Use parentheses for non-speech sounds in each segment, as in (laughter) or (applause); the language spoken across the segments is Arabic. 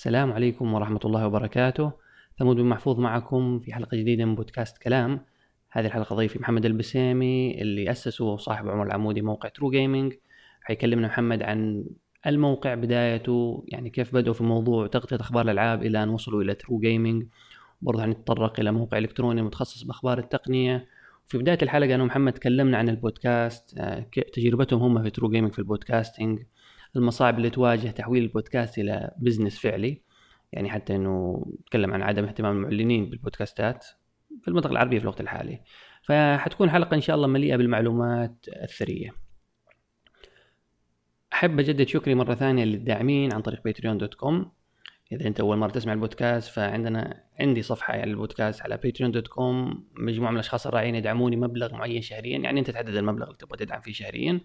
السلام عليكم ورحمة الله وبركاته. ثمود بن محفوظ معكم في حلقة جديدة من بودكاست كلام. هذه الحلقة ضيفي محمد البسيمي اللي أسسه وصاحب عمر العمودي موقع True Gaming حيكلمنا محمد عن الموقع بدايته يعني كيف بدأوا في موضوع تغطية أخبار الألعاب إلى أن وصلوا إلى True Gaming برضه حنتطرق إلى موقع إلكتروني متخصص بأخبار التقنية. في بداية الحلقة أنا ومحمد تكلمنا عن البودكاست آه، تجربتهم هم في True Gaming في ال podcasting المصاعب اللي تواجه تحويل البودكاست إلى business فعلي. يعني حتى إنه نتكلم عن عدم اهتمام المعلنين بالبودكاستات في المنطقة العربية في الوقت الحالي. فحتكون حلقة إن شاء الله مليئة بالمعلومات الثرية. أحب أجدد شكري مرة ثانية للداعمين عن طريق Patreon dot com إذا أنت أول مرة تسمع البودكاست فعندنا عندي صفحة يعني البودكاست على Patreon dot com مجموعة من الأشخاص الراعيين يدعموني مبلغ معين شهريا. يعني أنت تحدد المبلغ اللي تبغى تدعم فيه شهريا.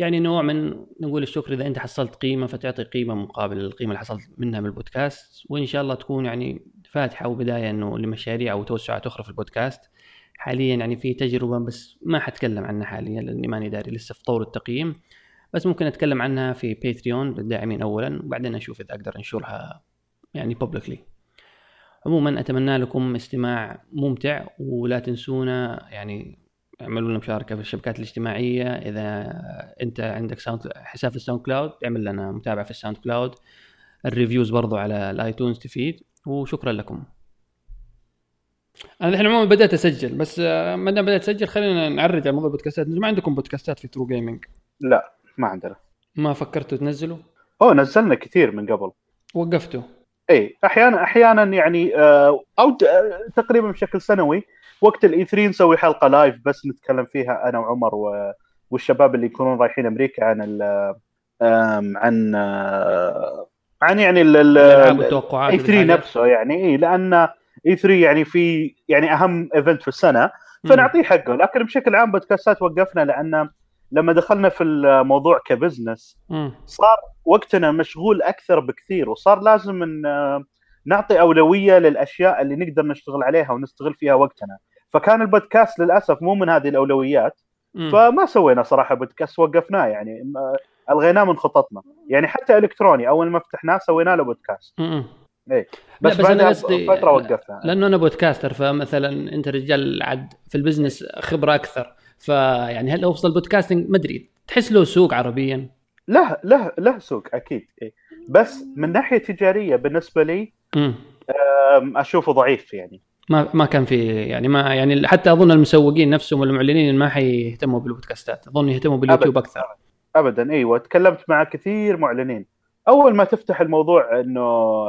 يعني نوع من نقول الشكر إذا أنت حصلت قيمة فتعطي قيمة مقابل القيمة اللي حصلت منها من البودكاست وإن شاء الله تكون يعني فاتحة وبداية إنه لمشاريع أو توسعات أخرى في البودكاست. حاليا يعني في تجربة بس ما حتكلم عنها حاليا لأني ماني داري لسه في طور التقييم. بس ممكن أتكلم عنها في Patreon للداعمين اولا وبعدين أشوف إذا أقدر أنشرها يعني publicly عموما أتمنى لكم استماع ممتع ولا تنسونا يعني اعملوا لنا مشاركة في الشبكات الاجتماعية. إذا أنت عندك Sound حساب في ال SoundCloud اعمل لنا متابعة في ال SoundCloud. ال reviews برضو على ال iTunes تفيد. وشكرا لكم. أنا الحين عموما بدأت أسجل بس ما دام بدأت اسجل خلينا نعرج على موضوع البودكاستات. ما عندكم بودكاستات في True Gaming لا ما عندنا. ما فكرتوا تنزلوا؟ أوه نزلنا كثير من قبل. وقفتوا؟ اي أحيانا أحيانا يعني آه، أو تقريبا بشكل سنوي وقت ال E3 نسوي حلقة live بس نتكلم فيها أنا وعمر و... والشباب اللي يكونون رايحين أمريكا عن ال... عن عن يعني التوقعات E3 نفسه يعني. اي لأن E3 يعني في يعني أهم event في السنة. فنعطيه حقه. لكن بشكل عام بودكاستات وقفنا لأن لما دخلنا في الموضوع ك business صار وقتنا مشغول أكثر بكثير وصار لازم إن نعطي أولوية للأشياء اللي نقدر نشتغل عليها ونستغل فيها وقتنا. فكان البودكاست للأسف مو من هذه الأولويات. م. فما سوينا صراحة بودكاست وقفناه يعني ألغيناه من خططنا. يعني حتى إلكتروني أول ما فتحناه سوينا له بودكاست. إيه. بس, بس أنا قصدي فتره وقفنا. لأنه أنا بودكاستر فمثلا أنت رجال عد في ال business خبرة أكثر. فيعني هل اوصل ال podcasting ما أدري. تحس له سوق عربيا؟ له له له سوق أكيد إيه. بس من ناحية تجارية بالنسبة لي أشوفه ضعيف يعني. ما ما كان في يعني ما يعني حتى أظن المسوقين نفسهم والمعلنين ما حيهتموا بالبودكاستات أظن يهتموا باليوتيوب أبداً. أكثر. ابدا أيوه تكلمت مع كثير معلنين. أول ما تفتح الموضوع إنه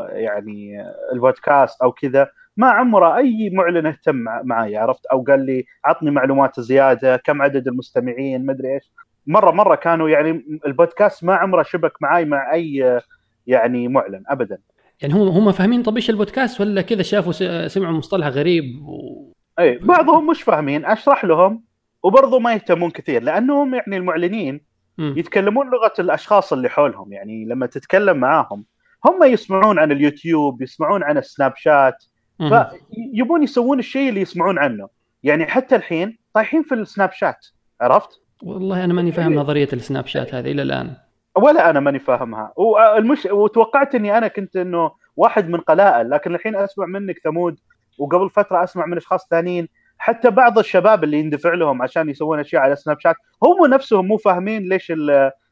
يعني البودكاست أو كذا ما عمره أي معلن اهتم معي عرفت؟ أو قال لي عطني معلومات زيادة كم عدد المستمعين ما أدري إيش. مرة مرة كانوا يعني البودكاست ما عمره شبك معي مع أي يعني معلن ابدا. يعني هم هم فاهمين طب إيش البودكاست ولا كذا شافوا سمعوا مصطلح غريب و... أي بعضهم مش فاهمين أشرح لهم وبرضه ما يهتمون كثير لأنهم يعني المعلنين م. يتكلمون لغة الأشخاص اللي حولهم يعني لما تتكلم معاهم هم يسمعون عن اليوتيوب يسمعون عن السناب شات فيبون يسوون الشيء اللي يسمعون عنه يعني حتى الحين طايحين في السناب شات عرفت؟ والله أنا ماني فاهم نظرية السناب شات هذه إلى الآن ولا أنا ماني فاهمها. والمش وتوقعت إني أنا كنت إنه واحد من قلائل لكن الحين أسمع منك ثمود وقبل فترة أسمع من أشخاص ثانيين. حتى بعض الشباب اللي يندفع لهم عشان يسوون أشياء على سناب شات هم نفسهم مو فاهمين ليش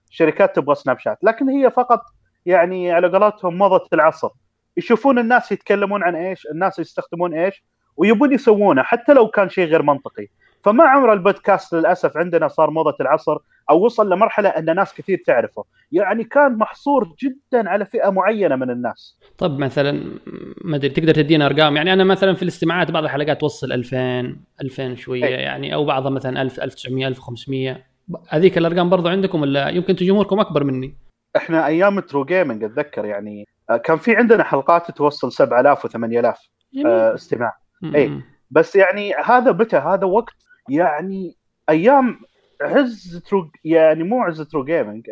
الشركات تبغى سناب شات. لكن هي فقط يعني على قولتهم مضت العصر. يشوفون الناس يتكلمون عن إيش الناس يستخدمون إيش ويبون يسوونه حتى لو كان شيء غير منطقي. فما عمر البودكاست للأسف عندنا صار موضة العصر أو وصل لمرحلة أن ناس كثير تعرفه. يعني كان محصور جدا على فئة معينة من الناس. طب مثلا ما أدري تقدر تدينا أرقام؟ يعني أنا مثلا في الاستماعات بعض الحلقات توصل 2000 2000 شوية أي. يعني أو بعضها مثلا 1000 1900 1500 هذيك الأرقام برضو عندكم ولا يمكن جمهوركم أكبر مني؟ إحنا أيام ترو جيمنج أتذكر يعني. آه، كان في عندنا حلقات توصل 7000 و8000 استماع. اي بس يعني هذا متى هذا وقت يعني أيام عز ترو يعني مو عز ترو جيمنج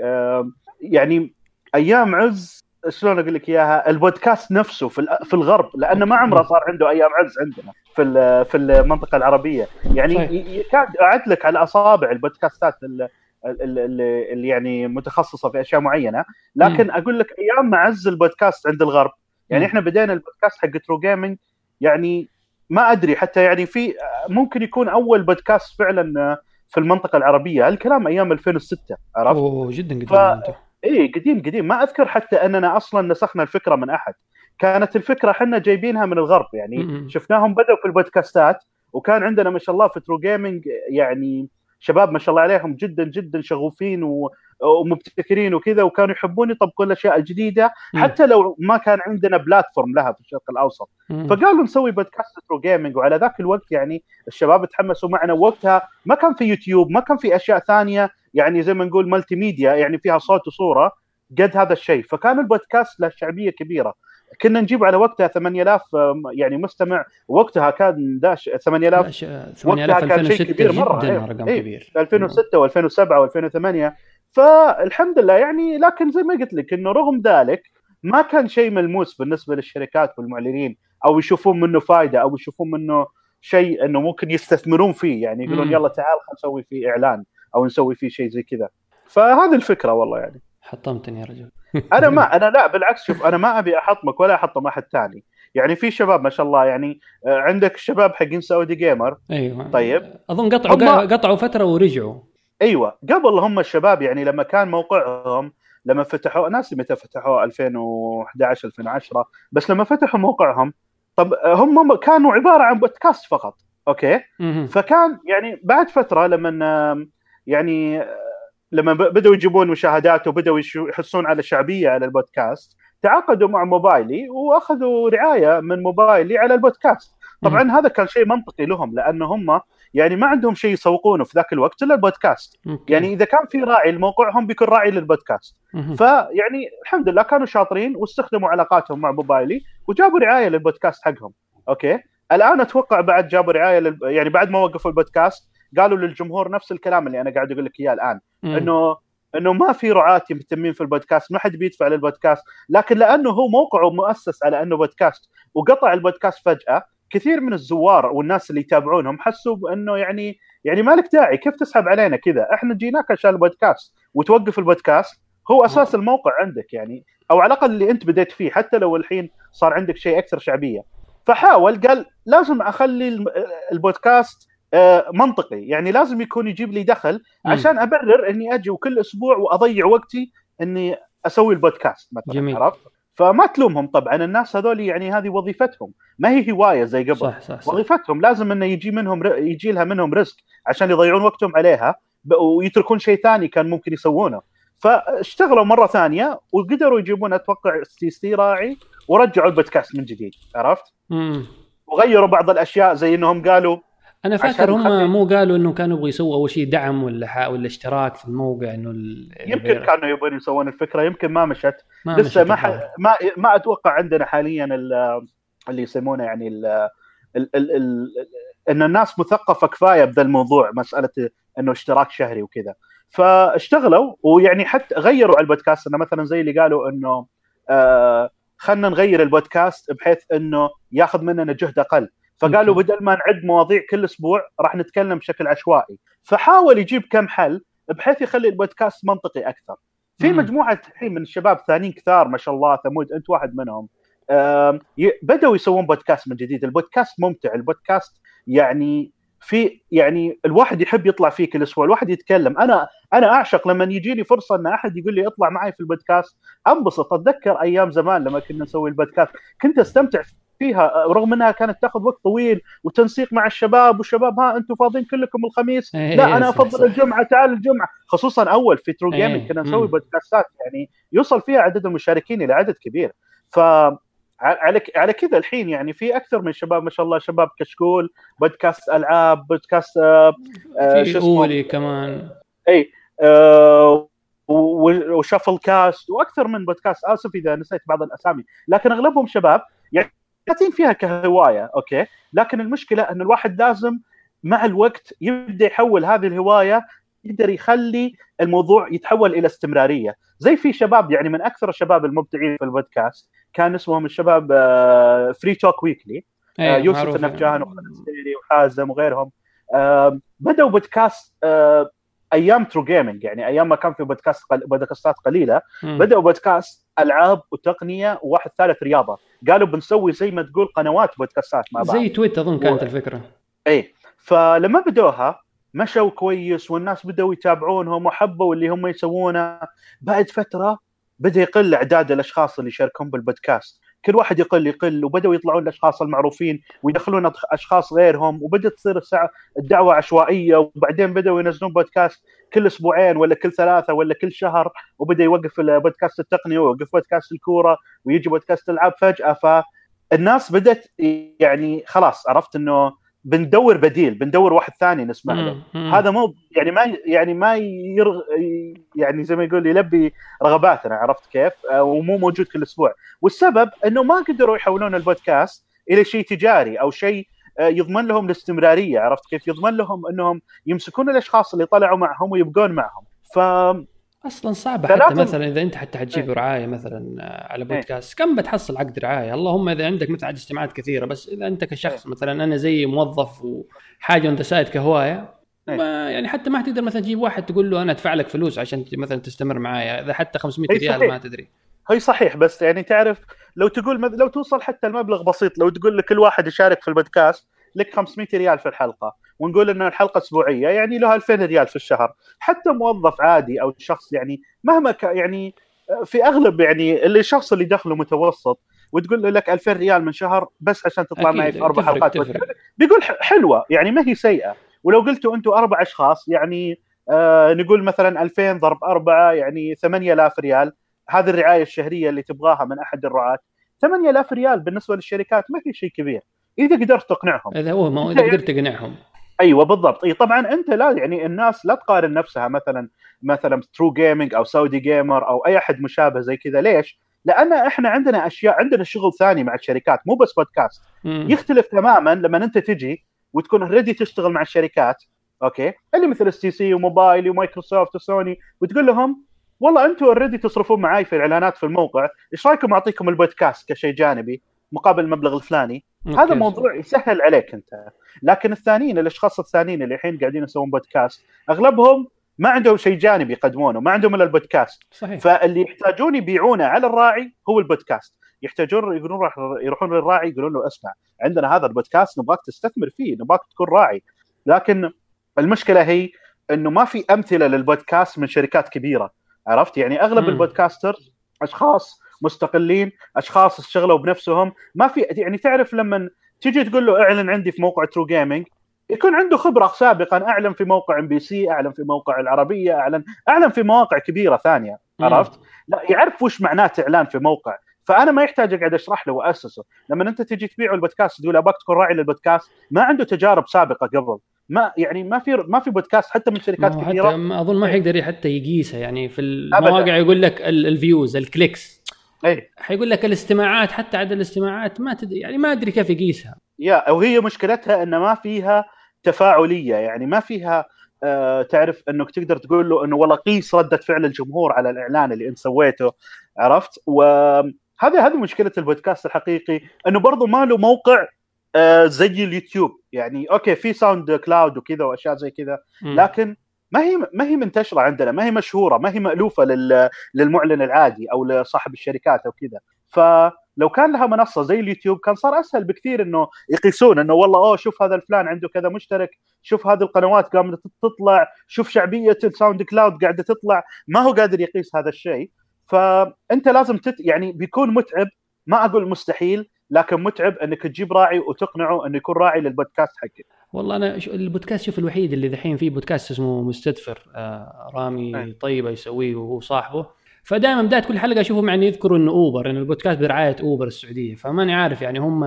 يعني أيام عز شلون أقول لك إياها؟ البودكاست نفسه في في الغرب لأنه ما عمره صار عنده أيام عز عندنا في في المنطقة العربية. يعني يكاد أعد لك على أصابع البودكاستات اللي, يعني متخصصة في أشياء معينة. لكن أقول لك أيام ما عز البودكاست عند الغرب يعني. إحنا بدينا البودكاست حق ترو جيمنج يعني ما أدري حتى يعني في ممكن يكون أول بودكاست فعلا في المنطقة العربية الكلام أيام 2006 عرفت؟ أوه جدا قديم ف- اي قديم قديم ما أذكر حتى أننا أصلا نسخنا الفكرة من أحد كانت الفكرة إحنا جايبينها من الغرب يعني م-م. شفناهم بدأوا في البودكاستات وكان عندنا ما شاء الله في ترو جيمنج يعني شباب ما شاء الله عليهم جدا جدا شغوفين و... ومبتكرين وكذا وكانوا يحبون يطبقون الأشياء الجديدة. حتى لو ما كان عندنا platform لها في الشرق الأوسط. فقالوا نسوي بودكاست ترو جيمنج وعلى ذاك الوقت يعني الشباب تحمسوا معنا وقتها ما كان في يوتيوب ما كان في أشياء ثانية يعني زي ما نقول multimedia يعني فيها صوت وصورة قد هذا الشيء فكان البودكاست له شعبية كبيرة كنا نجيب على وقتها 8000 يعني مستمع وقتها كان داش 8000 لا، ش- 8000 وقتها كان شيء 2006 كبير مرة، جدا أيوه. رقم. كبير 2006 و2007 و2008 فالحمد لله يعني لكن زي ما قلت لك إنه رغم ذلك ما كان شيء ملموس بالنسبة للشركات والمعلنين أو يشوفون منه فائده أو يشوفون منه شيء إنه ممكن يستثمرون فيه يعني يقولون. يلا تعال خلينا نسوي فيه إعلان أو نسوي فيه شيء زي كذا. فهذه الفكرة والله يعني. حطمتني يا رجل. (laughs) أنا ما (laughs) أنا لا بالعكس شوف أنا ما أبي أحطمك ولا أحطم أحد ثاني. يعني في شباب ما شاء الله يعني آه، عندك الشباب حقين سعودي جيمر أيوه. طيب. أظن قطعوا قطعوا فترة ورجعوا. أيوه قبل هم الشباب يعني لما كان موقعهم لما فتحوا ناسي متى فتحوا 2011 2010 بس لما فتحوا موقعهم طب هم كانوا عبارة عن بودكاست فقط okay. فكان يعني بعد فترة لما يعني لما ب- بدأوا يجيبون مشاهدات وبدأوا يشو- يحسون على شعبية على البودكاست تعاقدوا مع موبايلي وأخذوا رعاية من موبايلي على البودكاست. طبعا هذا كان شيء منطقي لهم لأن هم يعني ما عندهم شيء يسوقونه في ذاك الوقت إلا البودكاست okay. يعني إذا كان في راعي لموقعهم بيكون راعي للبودكاست. فيعني الحمد لله كانوا شاطرين واستخدموا علاقاتهم مع موبايلي وجابوا رعاية للبودكاست حقهم okay الآن أتوقع بعد جابوا رعاية لل... يعني بعد ما وقفوا البودكاست قالوا للجمهور نفس الكلام اللي أنا قاعد أقول لك إياه الآن مم. إنه إنه ما في رعاة مهتمين في البودكاست ما حد بيدفع للبودكاست لكن لأنه هو موقعه مؤسس على أنه بودكاست وقطع البودكاست فجأة كثير من الزوار والناس اللي يتابعونهم حسوا بأنه يعني يعني ما لك داعي كيف تسحب علينا كذا؟ إحنا جيناك عشان البودكاست وتوقف البودكاست هو أساس الموقع عندك يعني أو على الأقل اللي أنت بديت فيه حتى لو الحين صار عندك شيء أكثر شعبية. فحاول قال لازم أخلي البودكاست آه، منطقي. يعني لازم يكون يجيب لي دخل. عشان أبرر إني أجي وكل أسبوع وأضيع وقتي إني أسوي البودكاست مثلا جميل. عرفت؟ فما تلومهم طبعا. الناس هذول يعني هذه وظيفتهم. ما هي هواية زي قبل. صح صح صح. وظيفتهم. لازم إنه يجي منهم ر... يجي لها منهم رزق عشان يضيعون وقتهم عليها ب... ويتركون شيء ثاني كان ممكن يسوونه. فاشتغلوا مرة ثانية وقدروا يجيبون أتوقع سي سي راعي ورجعوا البودكاست من جديد. عرفت؟ مم. وغيروا بعض الأشياء زي إنهم قالوا أنا فاكر هم مو قالوا إنه كانوا يبغوا يسووا أول شيء دعم ولا. ولا اشتراك في الموقع إنه ال... يمكن كانوا يبغون يسوون الفكرة. يمكن ما مشت. ما لسه ما ح... ما ما أتوقع عندنا حاليا ال- اللي يسمونه يعني ال... ال... ال... ال... إن الناس مثقفة كفاية بذا الموضوع مسألة إنه اشتراك شهري وكذا. فاشتغلوا ويعني حتى غيروا على البودكاست. إنه مثلا زي اللي قالوا إنه آه خلينا نغير البودكاست بحيث إنه ياخذ مننا جهد أقل. فقالوا. بدل ما نعد مواضيع كل أسبوع راح نتكلم بشكل عشوائي. فحاول يجيب كم حل بحيث يخلي البودكاست منطقي أكثر. في. مجموعة الحين من الشباب ثانيين كثار ما شاء الله ثمود أنت واحد منهم. بدأوا يسوون بودكاست من جديد. البودكاست ممتع البودكاست يعني في يعني الواحد يحب يطلع فيه كل أسبوع الواحد يتكلم. أنا أنا أعشق لما يجيني فرصة إن أحد يقول لي اطلع معي في البودكاست. أنبسط أتذكر أيام زمان لما كنا نسوي البودكاست. كنت أستمتع فيها رغم انها كانت تاخذ وقت طويل وتنسيق مع الشباب والشباب ها أنتم فاضيين كلكم الخميس؟ إيه، لا أنا صح، أفضل. الجمعة تعال الجمعة. خصوصا أول في ترو إيه، جيمنج كنا نسوي. بودكاستات يعني يوصل فيها عدد المشاركين إلى عدد كبير. ف على على كذا الحين يعني في أكثر من شباب ما شاء الله شباب كشكول بودكاست ألعاب بودكاست آه، آه، في؟ اولي كمان. إي آه، وشفل كاست وأكثر من بودكاست. آسف إذا نسيت بعض الأسامي. لكن أغلبهم شباب. يعني قاعدين فيها كهواية okay؟ لكن المشكلة ان الواحد لازم مع الوقت يبدأ يحول هذه الهواية يقدر يخلي الموضوع يتحول إلى استمرارية. زي في شباب يعني من أكثر الشباب المبدعين في البودكاست كان اسمهم الشباب Free Talk Weekly يوسف النفجان. وخالد وحازم وغيرهم. بدأوا بودكاست آه، أيام ترو جيمنج يعني أيام ما كان في بودكاست قل... بودكاستات قليلة. بدأوا بودكاست ألعاب وتقنية وواحد ثالث رياضة. قالوا بنسوي زي ما تقول قنوات بودكاستات مع بعض. زي تويت أظن كانت و- الفكرة. اي فلما بدوها مشوا كويس والناس بدأوا يتابعونهم وحبوا اللي هم يسوونه. بعد فترة بدأ يقل أعداد الأشخاص اللي يشاركون بالبودكاست كل واحد يقل يقل وبدأوا يطلعون الأشخاص المعروفين ويدخلون أشخاص غيرهم وبدأت تصير الساعة الدعوة عشوائية وبعدين بدأوا ينزلون بودكاست كل أسبوعين ولا كل ثلاثة ولا كل شهر وبدأ يوقف البودكاست التقني ويوقف بودكاست الكورة ويجي بودكاست الألعاب فجأة. فالناس بدأت يعني خلاص عرفت إنه بندور بديل بندور واحد ثاني نسمع له. هذا مو يعني ما يعني ما يرغ يعني زي ما يقول يلبي رغباتنا عرفت كيف؟ آه، ومو موجود كل أسبوع والسبب إنه ما قدروا يحولون البودكاست إلى شيء تجاري أو شيء آه، يضمن لهم الاستمرارية عرفت كيف؟ يضمن لهم إنهم يمسكون الأشخاص اللي طلعوا معهم ويبقون معهم ف أصلا صعبة حتى مثلا إذا أنت حتى حتجيب إيه. رعاية مثلا آه، على بودكاست كم بتحصل عقد رعاية اللهم إذا عندك مثلا عدد استماعات كثيرة بس إذا أنت كشخص مثلا أنا زي موظف وحاجة on side كهواية إيه. ما يعني حتى ما تقدر مثلا تجيب واحد تقول له أنا أدفع لك فلوس عشان مثلا تستمر معايا إذا حتى 500 إيه ريال. ما تدري هي صحيح بس يعني تعرف لو تقول لو توصل حتى المبلغ بسيط لو تقول لكل واحد يشارك في البودكاست لك 500 ريال في الحلقة ونقول ان الحلقة أسبوعية يعني له 2000 ريال في الشهر. حتى موظف عادي أو شخص يعني مهما ك يعني في أغلب يعني اللي الشخص اللي دخله متوسط وتقول له لك 2000 ريال من شهر بس عشان تطلع معي في أربع حلقات بيقول حلوة يعني ما هي سيئة. ولو قلتوا أنتم أربع أشخاص يعني آه نقول مثلا 2000 ضرب أربعة يعني 8000 ريال. هذه الرعاية الشهرية اللي تبغاها من أحد الرعاة. 8000 ريال بالنسبة للشركات ما هي شيء كبير. إذا قدرت تقنعهم. إذا هو ما إذا يعني- قدرت تقنعهم. أيوه بالضبط. إي طبعا أنت لا يعني الناس لا تقارن نفسها مثلا مثلا True Gaming أو Saudi Gamer أو أي أحد مشابه زي كذا. ليش؟ لأن إحنا عندنا أشياء عندنا شغل ثاني مع الشركات مو بس بودكاست مم. يختلف تماما لما أنت تجي وتكون ready تشتغل مع الشركات أوكي؟ اللي مثل STC وموبايل ومايكروسوفت وسوني وتقول لهم والله أنتم already تصرفون معاي في الإعلانات في الموقع إيش رأيكم أعطيكم البودكاست كشيء جانبي مقابل المبلغ الفلاني؟ هذا. موضوع يسهل عليك أنت. لكن الثانيين الأشخاص الثانيين اللي الحين قاعدين يسوون بودكاست أغلبهم ما عندهم شيء جانبي يقدمونه ما عندهم إلا البودكاست. صحيح. فاللي يحتاجون يبيعونه على الراعي هو البودكاست. يحتاجون يقولون راح يروحون للراعي يقولون له اسمع عندنا هذا البودكاست نبغاك تستثمر فيه نبغاك تكون راعي. لكن المشكلة هي إنه ما في أمثلة للبودكاست من شركات كبيرة. عرفت؟ يعني أغلب. ال podcasters أشخاص مستقلين أشخاص اشتغلوا بنفسهم. ما في يعني تعرف لما تيجي تقول له أعلن عندي في موقع True Gaming يكون عنده خبرة سابقا. أعلن في موقع MBC أعلن في موقع العربية أعلن أعلن في مواقع كبيرة ثانية. مم. عرفت؟ لا يعرف وش معناه إعلان في موقع. فأنا ما يحتاج أقعد أشرح له وأسسه. لما أنت تجي تبيعه البودكاست تقول أبغاك تكون راعي للبودكاست ما عنده تجارب سابقة قبل. ما يعني ما في ما في بودكاست حتى من شركات كبيرة. حتى ما أظن ما حيقدر حتى يقيسها يعني في المواقع يقول لك ال- ال views ال clicks اي حيقول لك الاستماعات حتى عدد الاستماعات ما تدري يعني ما أدري كيف يقيسها. yeah وهي مشكلتها إن ما فيها تفاعلية يعني ما فيها آه تعرف إنك تقدر تقول له إنه والله قيس ردة فعل الجمهور على الإعلان اللي أنت سويته عرفت؟ وهذه هذه مشكلة البودكاست الحقيقي إنه برضه ما له موقع آه زي اليوتيوب. يعني أوكي في ساوند كلاود وكذا وأشياء زي كذا. لكن ما هي ما هي منتشرة عندنا ما هي مشهورة ما هي مألوفة لل للمعلن العادي أو لصاحب الشركات أو كذا. فلو كان لها منصة زي اليوتيوب كان صار أسهل بكثير إنه يقيسون إنه والله أوه شوف هذا الفلان عنده كذا مشترك شوف هذه القنوات قامت تطلع شوف شعبية الساوند كلاود قاعدة تطلع. ما هو قادر يقيس هذا الشيء. فأنت لازم تت يعني بيكون متعب ما أقول مستحيل لكن متعب انك تجيب راعي وتقنعه انه يكون راعي للبودكاست حقك. والله أنا البودكاست شوف الوحيد اللي دحين فيه بودكاست اسمه مستدفر آه رامي أي. طيبة يسويه وهو صاحبه. فدائما بدايه كل حلقة أشوفهم يعني يذكروا إنه أوبر إن البودكاست برعاية أوبر السعودية. فماني عارف يعني هم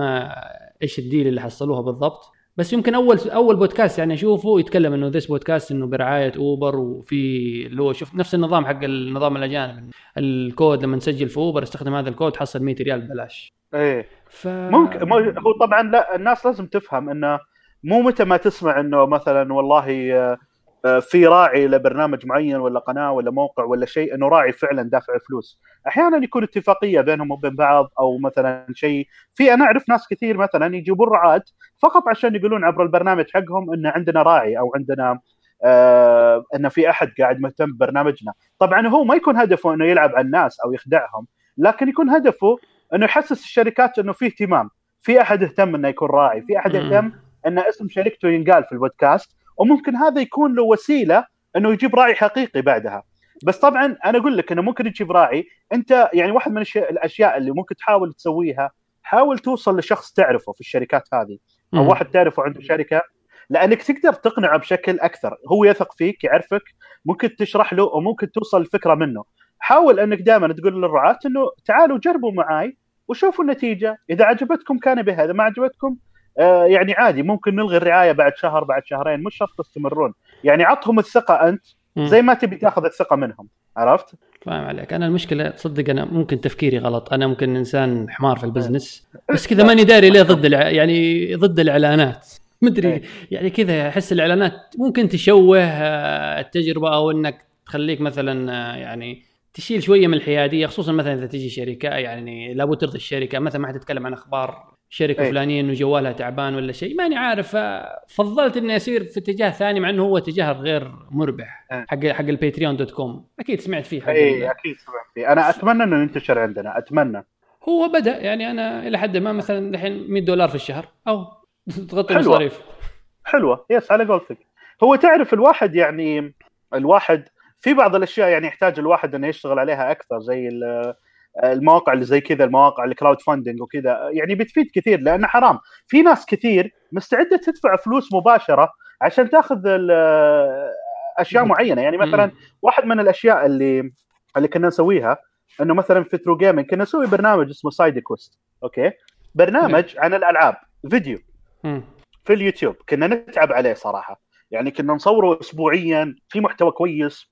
إيش ال deal اللي حصلوها بالضبط. بس يمكن أول أول بودكاست يعني أشوفه يتكلم إنه this podcast إنه برعاية أوبر وفي اللي هو شوف نفس النظام حق النظام الأجانب. الكود لما نسجل في أوبر استخدم هذا الكود حصل 100 ريال ببلاش. إيه. ف ممكن مو- هو طبعا لا الناس لازم تفهم إنه مو متى ما تسمع إنه مثلا والله آه، آه، في راعي لبرنامج معين ولا قناة ولا موقع ولا شيء إنه راعي فعلا دافع فلوس. أحيانا يكون اتفاقية بينهم وبين بعض أو مثلا شيء. في أنا أعرف ناس كثير مثلا يجيبون رعاة فقط عشان يقولون عبر البرنامج حقهم إن عندنا راعي أو عندنا آه إن في أحد قاعد مهتم ببرنامجنا. طبعا هو ما يكون هدفه إنه يلعب على الناس أو يخدعهم لكن يكون هدفه انه يحسس الشركات انه في اهتمام. في احد اهتم انه يكون راعي في احد اهتم ان اسم شركته ينقال في البودكاست وممكن هذا يكون له وسيلة انه يجيب راعي حقيقي بعدها. بس طبعا أنا أقول لك إنه ممكن تجيب راعي. أنت يعني واحد من الأشياء اللي ممكن تحاول تسويها حاول توصل لشخص تعرفه في الشركات هذه أو واحد تعرفه عنده شركة لأنك تقدر تقنعه بشكل أكثر. هو يثق فيك يعرفك ممكن تشرح له وممكن توصل الفكرة منه. حاول إنك دائما تقول للرعاة إنه تعالوا جربوا معاي وشوفوا النتيجة. إذا عجبتكم كان بها اذا ما عجبتكم آه يعني عادي ممكن نلغي الرعاية بعد شهر بعد شهرين مش شرط تستمرون. يعني عطهم الثقة أنت زي ما تبي تاخذ الثقة منهم. عرفت؟ فاهم عليك. أنا المشكلة تصدق أنا ممكن تفكيري غلط. أنا ممكن إنسان حمار في البزنس بس كذا ماني داري ليه ضد الع... يعني ضد الإعلانات. مدري إيه. يعني كذا أحس الإعلانات ممكن تشوه آه، التجربة أو إنك تخليك مثلا آه، يعني تشيل شوية من الحيادية خصوصا مثلا إذا تجي شركة يعني لابد ترضي الشركة. مثلا ما حتتكلم عن أخبار شركة أي. فلانية إنه جوالها تعبان ولا شيء ماني عارف. فضلت اني اسير في اتجاه ثاني مع إنه هو اتجاه غير مربح أي. حق حق ال Patreon dot com أكيد سمعت فيه اي أكيد سمعت فيه. أنا أتمنى إنه ينتشر عندنا أتمنى. هو بدأ يعني أنا إلى حد ما مثلا الحين 100 دولار في الشهر أو (laughs) تغطي المصاريف حلوة. yes على قولتك. هو تعرف الواحد يعني الواحد في بعض الأشياء يعني يحتاج الواحد إنه يشتغل عليها أكثر زي المواقع اللي زي كذا المواقع ال crowdfunding وكذا يعني بتفيد كثير لأنه حرام. في ناس كثير مستعدة تدفع فلوس مباشرة عشان تأخذ أشياء معينة. يعني مثلا واحد من الأشياء اللي اللي كنا نسويها إنه مثلا في True Gaming كنا نسوي برنامج اسمه Side Quest أوكي؟ برنامج عن الألعاب فيديو. في اليوتيوب كنا نتعب عليه صراحة. يعني كنا نصوره اسبوعيا في محتوى كويس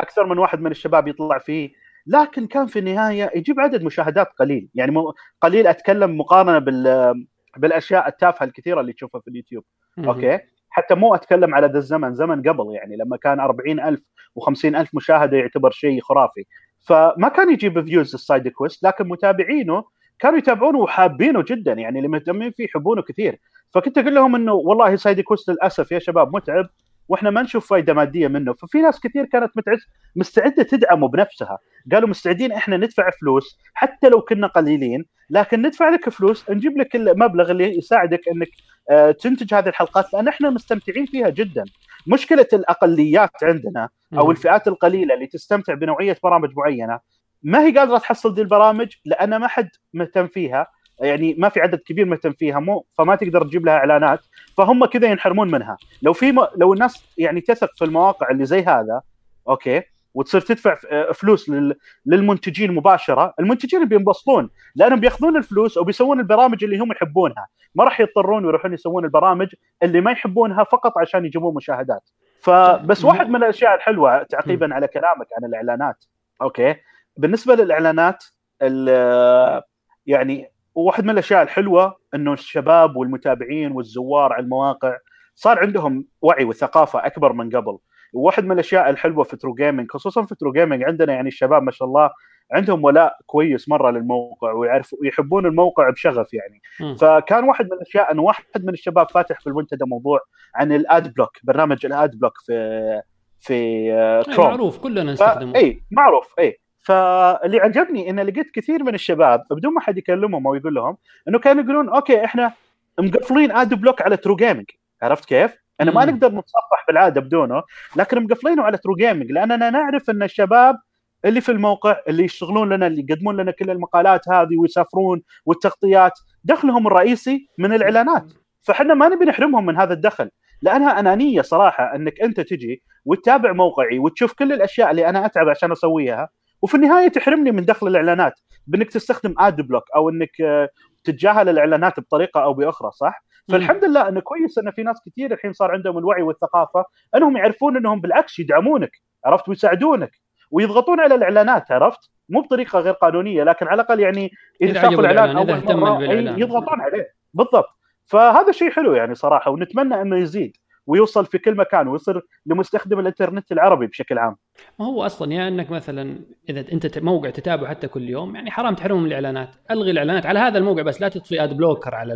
أكثر من واحد من الشباب يطلع فيه. لكن كان في النهاية يجيب عدد مشاهدات قليل. يعني قليل أتكلم مقارنة بال بالأشياء التافهة الكثيرة اللي تشوفها في اليوتيوب. أوكي؟ حتى مو أتكلم على ذا الزمن زمن قبل يعني لما كان 40000 و50000 مشاهدة يعتبر شيء خرافي. فما كان يجيب views ال Side Quest لكن متابعينه كانوا يتابعونه وحابينه جدا. يعني اللي مهتمين فيه يحبونه كثير. فكنت أقول لهم إنه والله Side Quest للأسف يا شباب متعب. وإحنا ما نشوف فائده مادية منه. ففي ناس كثير كانت متعس مستعدة تدعمه بنفسها. قالوا مستعدين إحنا ندفع فلوس حتى لو كنا قليلين لكن ندفع لك فلوس نجيب لك المبلغ اللي يساعدك إنك آه، تنتج هذه الحلقات لأن إحنا مستمتعين فيها جدا. مشكلة الأقليات عندنا أو الفئات القليلة اللي تستمتع بنوعية برامج معينة ما هي قادرة تحصل دي البرامج لأن ما حد مهتم فيها. يعني ما في عدد كبير مهتم فيها مو فما تقدر تجيب لها إعلانات فهم كذا ينحرمون منها. لو في م... لو الناس يعني تثق في المواقع اللي زي هذا أوكي وتصير تدفع آه، فلوس لل... للمنتجين مباشرة المنتجين بينبسطون لأنهم بيأخذون الفلوس وبيسوون البرامج اللي هم يحبونها. ما راح يضطرون يروحون يسوون البرامج اللي ما يحبونها فقط عشان يجيبون مشاهدات. فبس واحد من الأشياء الحلوة تعقيبا على كلامك عن الإعلانات أوكي. بالنسبة للإعلانات يعني وواحد من الأشياء الحلوة إنه الشباب والمتابعين والزوار على المواقع صار عندهم وعي وثقافة أكبر من قبل. وواحد من الأشياء الحلوة في True Gaming خصوصا في True Gaming عندنا يعني الشباب ما شاء الله عندهم ولاء كويس مرة للموقع ويعرفوا ويحبون الموقع بشغف يعني. م. فكان واحد من الاشياء إنه واحد من الشباب فاتح في المنتدى موضوع عن ال ad block برنامج ال ad block في في كروم معروف كلنا نستخدمه. اي معروف اي فاللي عجبني ان لقيت كثير من الشباب بدون ما حد يكلمهم أو يقول لهم إنه كانوا يقولون okay إحنا مقفلين ad block على True Gaming عرفت كيف؟ أنا ما نقدر نتصفح بالعادة بدونه لكن مقفلينه على True Gaming لأننا نعرف إن الشباب اللي في الموقع اللي يشتغلون لنا اللي يقدمون لنا كل المقالات هذه ويسافرون والتغطيات دخلهم الرئيسي من الإعلانات. فإحنا ما نبي نحرمهم من هذا الدخل لأنها أنانية صراحة إنك أنت تجي وتتابع موقعي وتشوف كل الأشياء اللي أنا أتعب عشان أسويها وفي النهاية تحرمني من دخل الإعلانات بإنك تستخدم اد بلوك أو إنك آه، تتجاهل الإعلانات بطريقة أو بأخرى صح؟ فالحمد لله إنه كويس انه في ناس كثير الحين صار عندهم الوعي والثقافة إنهم يعرفون إنهم بالعكس يدعمونك عرفت؟ ويساعدونك ويضغطون على الإعلانات عرفت؟ مو بطريقة غير قانونية لكن على الأقل يعني إذا شافوا الإعلان أول مرة يضغطون عليه. بالضبط. فهذا شيء حلو يعني صراحة ونتمنى إنه يزيد. ويوصل في كل مكان ويصير لمستخدم الإنترنت العربي بشكل عام. ما هو أصلا يا يعني إنك مثلا إذا أنت موقع تتابعه حتى كل يوم يعني حرام تحرمهم الإعلانات، ألغي الإعلانات على هذا الموقع بس لا تطفي ad blocker على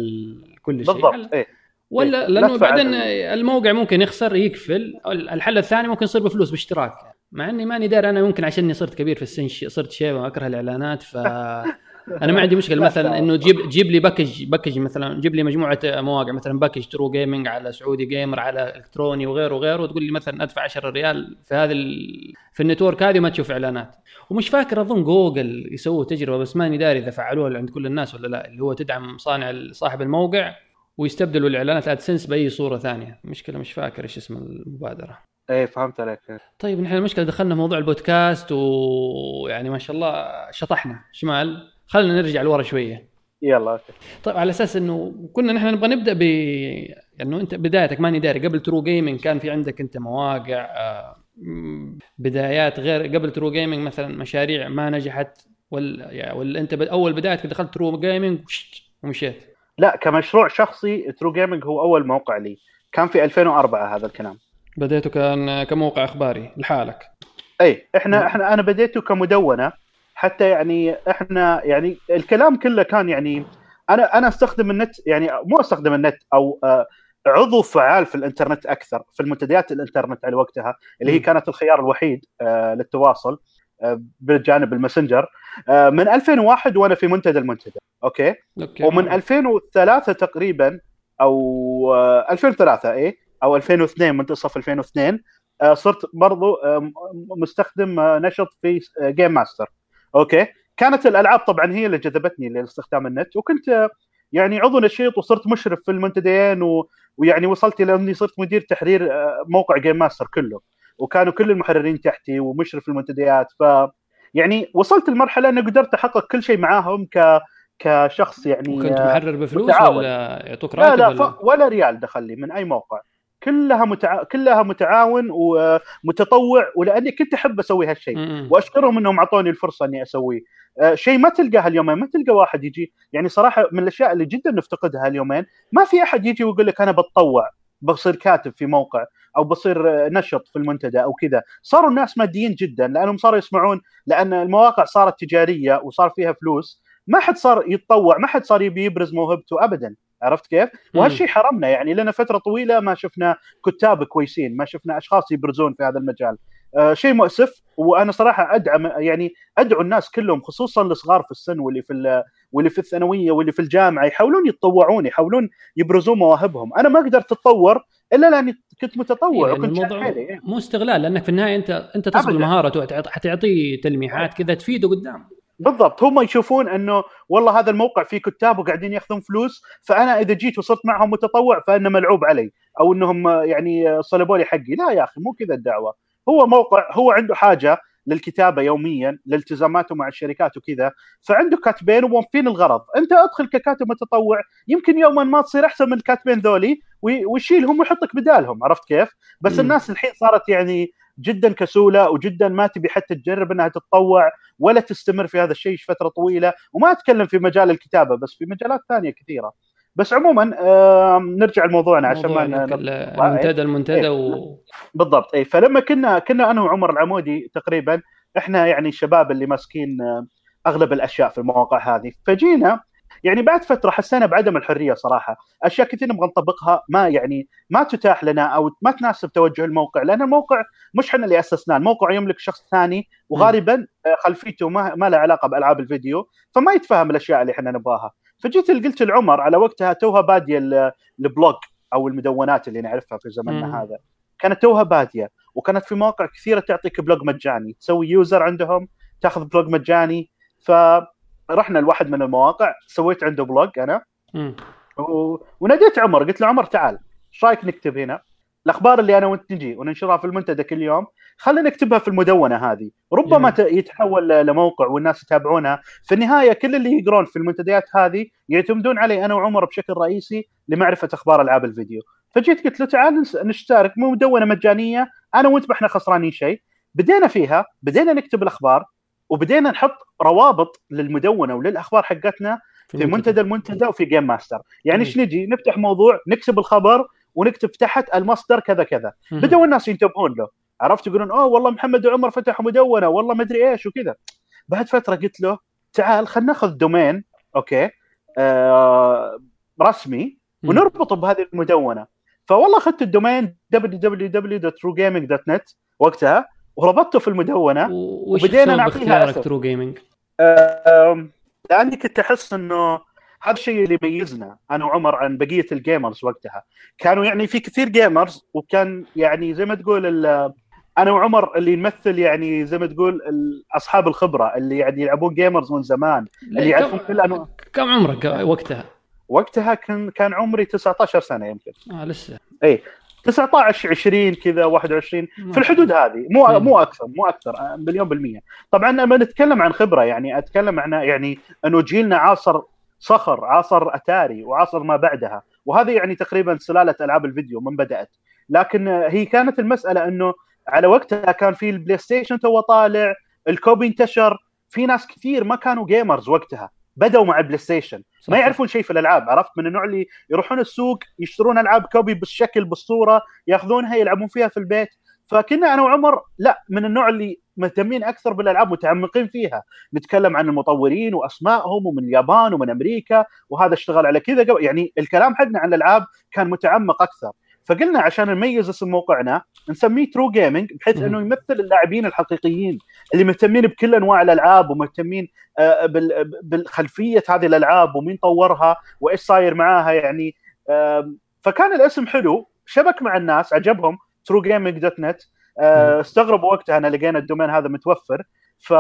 كل شيء. بالضبط إيه. ولا إيه، لأنه بعدين ال- الموقع ممكن يخسر يقفل. الحل الثاني ممكن يصير بفلوس باشتراك. مع إني ماني داري أنا ممكن عشاني صرت كبير في السن صرت شيبه وأكره الإعلانات ف (laughs) أنا ما عندي مشكلة. لا، مثلا لا. إنه تجيب تجيب لي package package مثلا جيب لي مجموعة مواقع مثلا package True Gaming على Saudi Gamer على إلكتروني وغيره وغيره وتقول لي مثلا أدفع 10 ريال في هذا ال... في ال network هذه وما تشوف إعلانات. ومش فاكر أظن جوجل يسووا تجربة بس ماني داري إذا فعلوها عند كل الناس ولا لا اللي هو تدعم صانع صاحب الموقع ويستبدلوا الإعلانات. AdSense بأي صورة ثانية. مشكلة مش فاكر إيش اسم المبادرة. إيه فهمت عليك. طيب نحن المشكلة دخلنا موضوع البودكاست ويعني ما شاء الله شطحنا. شمال. خلينا نرجع لورا شوية. يلا okay. طيب على أساس إنه كنا نحن نبغى نبدأ ب انه أنت بدايتك ماني داري. قبل True Gaming كان في عندك أنت مواقع آه، بدايات غير قبل True Gaming مثلا مشاريع ما نجحت ولا يعني ولا أنت أول بدايتك دخلت True Gaming ومشيت. لا كمشروع شخصي True Gaming هو أول موقع لي. كان في 2004 هذا الكلام. بديته كان كموقع إخباري لحالك. اي إحنا إحنا أنا بديته كمدونة. حتى يعني إحنا يعني الكلام كله كان يعني أنا أنا أستخدم النت يعني مو أستخدم النت أو آه، عضو فعال في الإنترنت أكثر في المنتديات الإنترنت على وقتها اللي هي. كانت الخيار الوحيد آه، للتواصل آه، بجانب الماسنجر. من 2001 وأنا في منتدى المنتدى okay؟ okay. ومن 2003 تقريبا أو آه، 2003 إيه؟ أو 2002 منتصف 2002 آه، صرت برضو مستخدم نشط في Game Master okay. كانت الألعاب طبعا هي اللي جذبتني لاستخدام النت وكنت آه، يعني عضو نشيط وصرت مشرف في المنتديين و... ويعني وصلت إلى إني صرت مدير تحرير آه، موقع Game Master كله. وكانوا كل المحررين تحتي ومشرف المنتديات ف يعني وصلت لمرحلة إني قدرت أحقق كل شيء معاهم ك كشخص يعني وكنت آه، محرر بفلوس متعاون. ولا يعطوك لا راتب لا ولا؟ ف... ولا ريال دخل لي من أي موقع. كلها متع... كلها متعاون ومتطوع ولأني كنت أحب أسوي هالشيء. وأشكرهم إنهم أعطوني الفرصة إني أسويه. آه، شيء ما تلقاه اليومين ما تلقى واحد يجي. يعني صراحة من الأشياء اللي جدا نفتقدها اليومين ما في أحد يجي ويقول لك أنا بتطوع بصير كاتب في موقع أو بصير نشط في المنتدى أو كذا. صاروا الناس ماديين جدا لأنهم صاروا يسمعون لأن المواقع صارت تجارية وصار فيها فلوس. ما حد صار يتطوع ما حد صار يبي يبرز موهبته ابدا. عرفت كيف؟ وهالشيء حرمنا يعني لنا فترة طويلة ما شفنا كتاب كويسين ما شفنا أشخاص يبرزون في هذا المجال. آه شيء مؤسف وأنا صراحة أدعم يعني أدعو الناس كلهم خصوصا الصغار في السن واللي في ال- واللي في الثانوية واللي في الجامعة يحاولون يتطوعون يحاولون يبرزون مواهبهم. أنا ما قدرت أتطور إلا لأني كنت متطوع لأن وكنت الموضوع حيلي. مو استغلال لأنك في النهاية أنت أنت تصل وتعط- حتعطيه تلميحات كذا تفيده قدام. بالضبط هم يشوفون إنه والله هذا الموقع فيه كتاب وقاعدين ياخذون فلوس فأنا إذا جيت وصرت معهم متطوع فإنه ملعوب علي أو إنهم يعني صلبوا لي حقي. لا يا أخي مو كذا الدعوة. هو موقع هو عنده حاجة للكتابة يوميا لالتزاماته مع الشركات وكذا فعنده كاتبين وموفين الغرض. أنت أدخل ككاتب متطوع يمكن يوما ما تصير أحسن من الكاتبين ذولي وي- ويشيلهم ويحطك بدالهم عرفت كيف؟ بس. الناس الحين صارت يعني جدا كسولة وجدا ما تبي حتى تجرب إنها تتطوع ولا تستمر في هذا الشيء فترة طويلة. وما أتكلم في مجال الكتابة بس في مجالات ثانية كثيرة. بس عموما نرجع لموضوعنا عشان ما ن- ال- المنتدى المنتدى إيه. و... بالضبط. اي فلما كنا كنا أنا وعمر العمودي تقريبا إحنا يعني الشباب اللي ماسكين أغلب الأشياء في المواقع هذه. فجينا يعني بعد فترة حسينا بعدم الحرية صراحة. أشياء كثير نبغى نطبقها ما يعني ما تتاح لنا أو ما تناسب توجه الموقع لأن الموقع مش إحنا اللي أسسناه الموقع يملك شخص ثاني وغالبا آه، خلفيته ما, ما له علاقة بألعاب الفيديو فما يتفهم الأشياء اللي إحنا نبغاها. فجيت قلت لعمر على وقتها توها بادية ال- blog أو المدونات اللي نعرفها في مم. زمننا هذا. كانت توها بادية وكانت في مواقع كثيرة تعطيك blog مجاني. تسوي user عندهم تاخذ blog مجاني. فرحنا لواحد من المواقع سويت عنده blog أنا. و... وناديت عمر قلت له عمر تعال إيش رأيك نكتب هنا؟ الأخبار اللي أنا وأنت نجي وننشرها في المنتدى كل يوم. خلينا نكتبها في المدونة هذه. ربما ت... يتحول لموقع والناس يتابعونها في النهاية كل اللي يقرون في المنتديات هذه يعتمدون علي أنا وعمر بشكل رئيسي لمعرفة أخبار ألعاب الفيديو. فجيت قلت له تعال نشترك مدونة مجانية. أنا وأنت ما إحنا خسرانين شيء. بدينا فيها بدينا نكتب الأخبار. وبدينا نحط روابط للمدونة وللأخبار حقتنا في منتدى المنتدى وفي Game Master يعني. إيش نجي؟ نفتح موضوع نكتب الخبر ونكتب تحت المصدر كذا كذا. بدأوا الناس ينتبهون له. عرفت يقولون أوه والله محمد وعمر فتحوا مدونة والله ما أدري إيش وكذا. بعد فترة قلت له تعال خلينا ناخذ domain okay آه رسمي ونربطه بهذه المدونة. فوالله أخذت ال domain www.truegaming.net وقتها وربطته في المدونة وبدينا نعطيها True Gaming لأني كنت أحس إنه هذا الشيء اللي يميزنا أنا وعمر عن بقية ال gamers وقتها. كانوا يعني في كثير gamers وكان يعني زي ما تقول أنا وعمر اللي نمثل يعني زي ما تقول أصحاب الخبرة اللي يعني يلعبون جيمرز من زمان اللي يعرفون كل أنواع. كم عمرك وقتها؟ وقتها كان كان عمري 19 سنة يمكن. آه لسه. اي 19 20 كذا 21 في الحدود هذه. مو مو أكثر مو أكثر آه، مليون بالمية. طبعا لما نتكلم عن خبرة يعني أتكلم عن يعني انه جيلنا عاصر صخر عاصر أتاري وعاصر ما بعدها. وهذه يعني تقريبا سلالة ألعاب الفيديو من بدأت. لكن هي كانت المسألة أنه على وقتها كان في البلاي ستيشن two طالع ال copy انتشر في ناس كثير ما كانوا gamers وقتها. بدأوا مع البلاي ستيشن ما يعرفون شيء في الألعاب عرفت؟ من النوع اللي يروحون السوق يشترون ألعاب copy بالشكل بالصورة ياخذونها يلعبون فيها في البيت. فكنا أنا وعمر لا من النوع اللي مهتمين أكثر بالألعاب متعمقين فيها. نتكلم عن المطورين وأسمائهم ومن اليابان ومن أمريكا وهذا اشتغل على كذا يعني الكلام حقنا عن الألعاب كان متعمق أكثر. فقلنا عشان نميز اسم موقعنا نسميه True Gaming بحيث إنه يمثل اللاعبين الحقيقيين اللي مهتمين بكل أنواع الألعاب ومهتمين آه، بالخلفية هذه الألعاب ومين طورها وإيش صاير معاها يعني فكان الاسم حلو. شبك مع الناس عجبهم. True Gaming dot net. استغربوا وقتها ان لقينا ال domain هذا متوفر. ف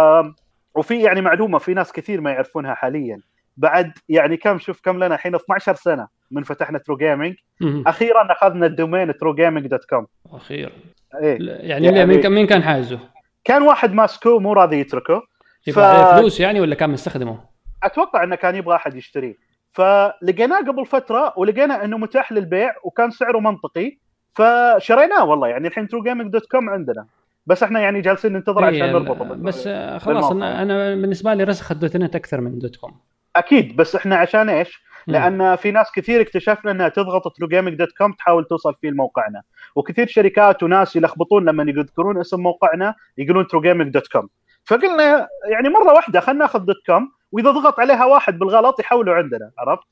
وفي يعني معلومة في ناس كثير ما يعرفونها حاليا. بعد يعني كم شوف كم لنا الحين 12 سنة. من فتحنا True Gaming أخيرا أخذنا ال domain True Gaming dot com أخيرا. إيه؟ يعني, يعني مين كان مين كان حايزه؟ كان واحد ماسكه مو راضي يتركه. ف... فلوس يعني ولا كان مستخدمه؟ أتوقع إنه كان يبغى أحد يشتريه. فلقيناه قبل فترة ولقينا إنه متاح للبيع وكان سعره منطقي. فشريناه والله يعني الحين True Gaming dot com عندنا. بس إحنا يعني جالسين ننتظر عشان نربطه بس خلاص أنا, أنا بالنسبة لي رسخ ال dot net أكثر من dot com أكيد بس إحنا عشان إيش؟ لأن في ناس كثير اكتشفنا إنها تضغط True Gaming dot com تحاول توصل فيه لموقعنا. وكثير شركات وناس يلخبطون لما يذكرون اسم موقعنا يقولون True Gaming dot com فقلنا يعني مرة واحدة خلينا ناخذ dot com وإذا ضغط عليها واحد بالغلط يحولوا عندنا عرفت؟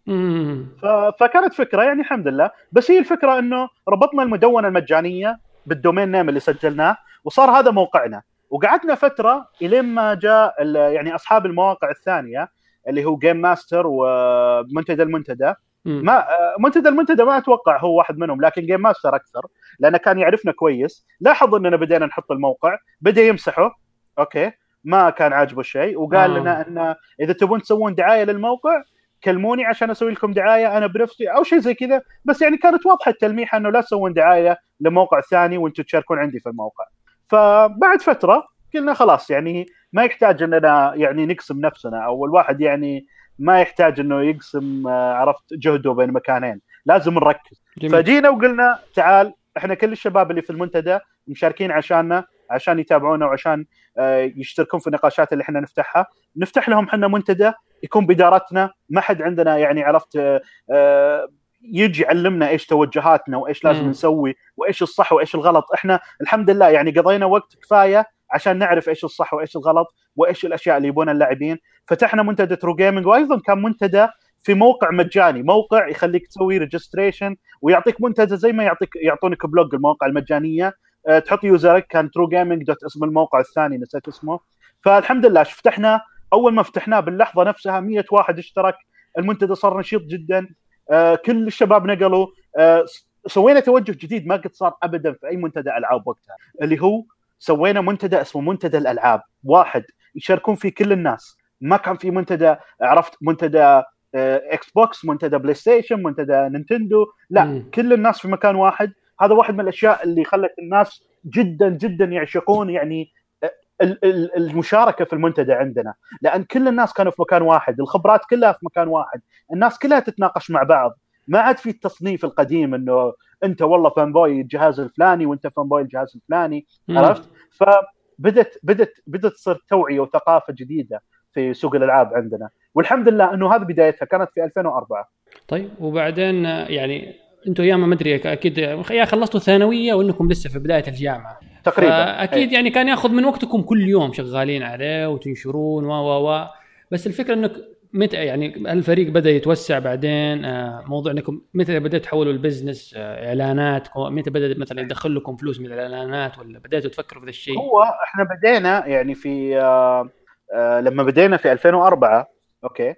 فكانت فكرة يعني الحمد لله. بس هي الفكرة إنه ربطنا المدونة المجانية بال domain name اللي سجلناه وصار هذا موقعنا. وقعدنا فترة إلين ما جاء يعني أصحاب المواقع الثانية اللي هو Game Master ومنتدى المنتدى. ما منتدى المنتدى ما أتوقع هو واحد منهم لكن Game Master أكثر لأنه كان يعرفنا كويس. لاحظ إننا بدينا نحط الموقع بدأ يمسحه. أوكي ما كان عاجبه الشيء وقال آه. لنا إن إذا تبون تسوون دعاية للموقع كلموني عشان أسوي لكم دعاية أنا بنفسي أو شيء زي كذا. بس يعني كانت واضحة التلميحه إنه لا تسوون دعاية لموقع ثاني وإنتم تشاركون عندي في الموقع. فبعد فترة قلنا خلاص يعني ما يحتاج إننا يعني نقسم نفسنا. أو الواحد يعني ما يحتاج إنه يقسم آه، عرفت جهده بين مكانين. لازم نركز. جميل. فجينا وقلنا تعال إحنا كل الشباب اللي في المنتدى مشاركين عشاننا عشان يتابعونا وعشان آه، يشتركون في النقاشات اللي إحنا نفتحها. نفتح لهم إحنا منتدى يكون بدارتنا ما حد عندنا يعني عرفت آه، يجي يعلمنا إيش توجهاتنا وإيش لازم م. نسوي وإيش الصح وإيش الغلط. إحنا الحمد لله يعني قضينا وقت كفاية عشان نعرف إيش الصح وإيش الغلط وإيش الأشياء اللي يبونها اللاعبين. فتحنا منتدى True Gaming وأيضا كان منتدى في موقع مجاني موقع يخليك تسوي registration ويعطيك منتدى زي ما يعطيك يعطونك blog المواقع المجانية. أه تحط user ك كان True Gaming dot اسم الموقع الثاني نسيت اسمه. فالحمد لله فتحنا أول ما فتحناه باللحظة نفسها 100 واحد اشترك. المنتدى صار نشيط جدا. أه كل الشباب نقلوا. أه سوينا توجه جديد ما قد صار ابدا في أي منتدى ألعاب وقتها اللي هو سوينا منتدى اسمه منتدى الألعاب. واحد يشاركون فيه كل الناس. ما كان في منتدى عرفت منتدى Xbox منتدى PlayStation منتدى Nintendo. لا م. كل الناس في مكان واحد. هذا واحد من الأشياء اللي خلت الناس جدا جدا يعشقون يعني آه، المشاركة في المنتدى عندنا. لأن كل الناس كانوا في مكان واحد. الخبرات كلها في مكان واحد. الناس كلها تتناقش مع بعض. ما عاد في التصنيف القديم إنه انت والله fanboy الجهاز الفلاني وانت fanboy الجهاز الفلاني عرفت؟ فبدت بدت بدت تصير توعية وثقافة جديدة في سوق الألعاب عندنا. والحمد لله إنه هذه بدايتها كانت في 2004 طيب وبعدين يعني أنتم أيام ما أدري أكيد يا خلصتوا ثانويه وإنكم لسه في بداية الجامعة. تقريبا أكيد أي. يعني كان ياخذ من وقتكم كل يوم شغالين عليه وتنشرون و و و. بس الفكرة إنك متى يعني الفريق بدأ يتوسع بعدين آه، موضوع إنكم متى بدأتوا تحولوا ال business آه، إعلانات متى بدا مثلا يدخل لكم فلوس من الإعلانات ولا بدأتوا تفكروا في ذا الشيء؟ هو إحنا بدينا يعني في آه لما بدينا في 2004 أوكي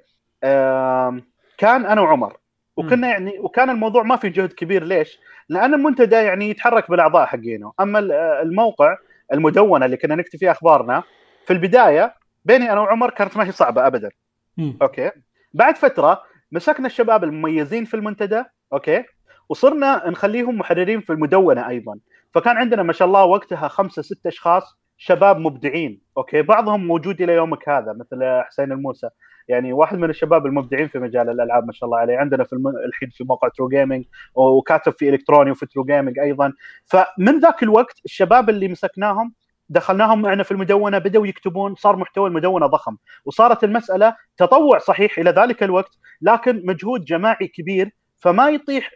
كان أنا وعمر وكنا يعني وكان الموضوع ما في جهد كبير ليش؟ لأن المنتدى يعني يتحرك بالأعضاء حقينه، أما الموقع المدونة اللي كنا نكتب فيها أخبارنا في البداية بيني أنا وعمر كانت ما هي صعبة ابدا. م. أوكي؟ بعد فترة مسكنا الشباب المميزين في المنتدى أوكي؟ وصرنا نخليهم محررين في المدونة أيضا، فكان عندنا ما شاء الله وقتها خمسة ست أشخاص شباب مبدعين أوكي بعضهم موجود إلى يومك هذا مثل حسين الموسى يعني واحد من الشباب المبدعين في مجال الألعاب ما شاء الله عليه عندنا في. الحين في موقع True Gaming وكاتب في إلكتروني وفي True Gaming أيضا فمن ذاك الوقت الشباب اللي مسكناهم دخلناهم معنا في المدونة بدأوا يكتبون صار محتوى المدونة ضخم. وصارت المسألة تطوع صحيح إلى ذلك الوقت لكن مجهود جماعي كبير فما يطيح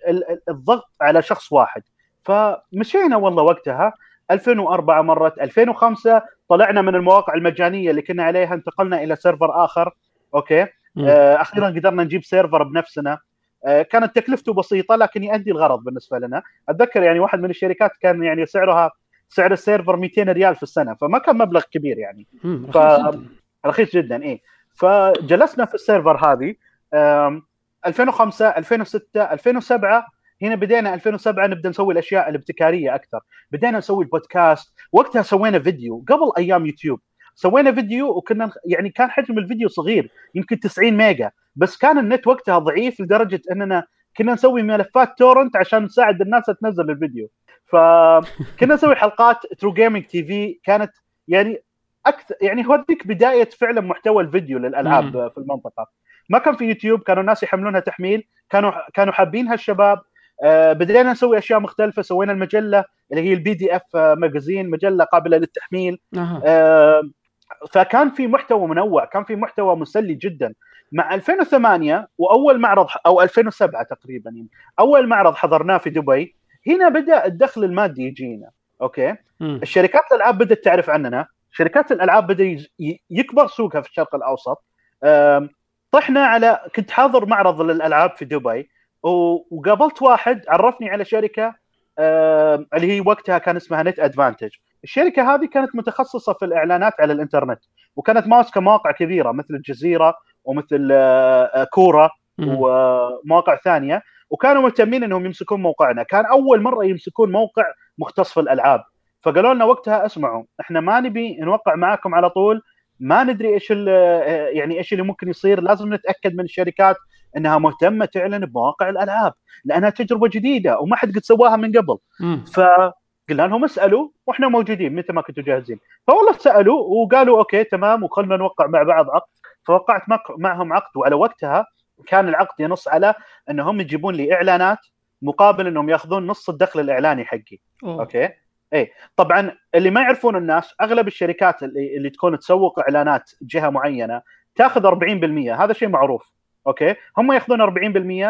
الضغط على شخص واحد. فمشينا والله وقتها. 2004 مرت 2005 طلعنا من المواقع المجانية اللي كنا عليها انتقلنا إلى server آخر. أوكي؟ آه أخيرا قدرنا نجيب server بنفسنا. آه كانت تكلفته بسيطة لكن يؤدي الغرض بالنسبة لنا. أتذكر يعني واحد من الشركات كان يعني سعرها سعر ال server 200 ريال في السنة فما كان مبلغ كبير يعني. ف... رخيص جدا. اي فجلسنا في ال server هذه 2005 2006 2007 هنا بدينا 2007 نبدأ نسوي الأشياء الابتكارية أكثر. بدينا نسوي البودكاست وقتها سوينا فيديو قبل أيام يوتيوب. سوينا فيديو وكنا يعني كان حجم الفيديو صغير يمكن 90 ميجا بس كان النت وقتها ضعيف لدرجة إننا كنا نسوي ملفات torrent عشان نساعد الناس تنزل الفيديو. فكنا نسوي حلقات True Gaming TV كانت يعني أكثر يعني هو ذيك بداية فعلا محتوى الفيديو للألعاب في المنطقة. ما كان في يوتيوب كانوا الناس يحملونها تحميل كانوا كانوا حابينها الشباب آه، بدينا نسوي أشياء مختلفة سوينا المجلة اللي هي ال PDF magazine مجلة قابلة للتحميل. أه. فكان في محتوى منوع كان في محتوى مسلي جدا. مع 2008 وأول معرض أو 2007 تقريبا يعني أول معرض حضرناه في دبي. هنا بدأ الدخل المادي يجينا أوكي؟ م. الشركات الألعاب بدأت تعرف عننا شركات الألعاب بدأ يكبر سوقها في الشرق الأوسط. طحنا على كنت حاضر معرض للألعاب في دبي وقابلت واحد عرفني على شركة اللي هي وقتها كان اسمها نت أدفانتج. الشركة هذه كانت متخصصة في الإعلانات على الإنترنت وكانت ماسكة مواقع كبيرة مثل الجزيرة ومثل كوره ومواقع ثانية وكانوا مهتمين إنهم يمسكون موقعنا. كان أول مرة يمسكون موقع مختص في الألعاب. فقالوا لنا وقتها اسمعوا إحنا ما نبي نوقع معاكم على طول ما ندري إيش يعني إيش اللي ممكن يصير. لازم نتأكد من الشركات إنها مهتمة تعلن بمواقع الألعاب لأنها تجربة جديدة وما حد قد سواها من قبل. فقلنا لهم اسألوا وإحنا موجودين متى ما كنتوا جاهزين. فوالله سألوا وقالوا أوكي تمام وخلنا نوقع مع بعض عقد. فوقعت معهم عقد وعلى وقتها كان العقد ينص على انهم يجيبون لي اعلانات مقابل انهم ياخذون نص الدخل الاعلاني حقي. أوه. أوكي؟ اي طبعا اللي ما يعرفون الناس أغلب الشركات اللي, اللي تكون تسوق إعلانات جهة معينة تاخذ 40% هذا شيء معروف. أوكي؟ هم ياخذون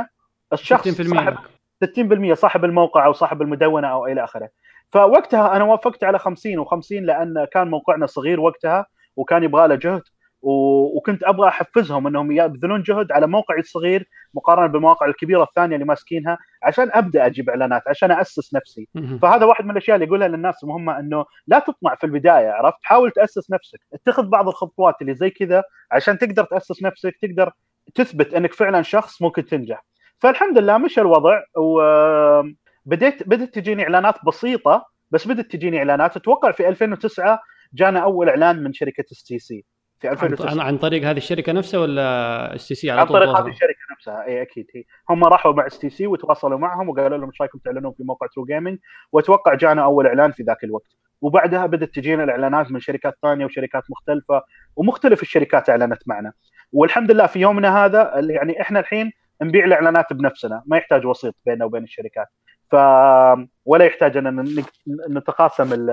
40% الشخص 60% صاحب 60% صاحب الموقع أو صاحب المدونة أو إلى آخره. فوقتها أنا وافقت على 50 و50 لأن كان موقعنا صغير وقتها وكان يبغى له جهد. وكنت أبغى أحفزهم إنهم يبذلون جهد على موقعي الصغير مقارنة بالمواقع الكبيرة الثانية اللي ماسكينها عشان أبدأ أجيب إعلانات عشان أسس نفسي. فهذا واحد من الأشياء اللي يقولها للناس مهمه إنه لا تطمع في البداية عرفت؟ حاول تأسس نفسك. اتخذ بعض الخطوات اللي زي كذا عشان تقدر تأسس نفسك تقدر تثبت إنك فعلا شخص ممكن تنجح. فالحمد لله مشى الوضع وبديت بدت تجيني إعلانات بسيطة بس بدت تجيني إعلانات. أتوقع في 2009 جانا أول إعلان من شركة اس تي سي في 2009 عن طريق هذه الشركة نفسها ولا اس تي سي على طول عن طريق هذه الشركة نفسها. إي أكيد هي هم راحوا مع اس تي سي وتواصلوا معهم وقالوا لهم إيش رأيكم تعلنون في موقع ترو جيمنج وأتوقع جانا أول إعلان في ذاك الوقت. وبعدها بدأت تجينا الإعلانات من شركات ثانية وشركات مختلفة ومختلف الشركات أعلنت معنا. والحمد لله في يومنا هذا يعني إحنا الحين نبيع الإعلانات بنفسنا. ما يحتاج وسيط بيننا وبين الشركات. ف ولا يحتاج أن نتقاسم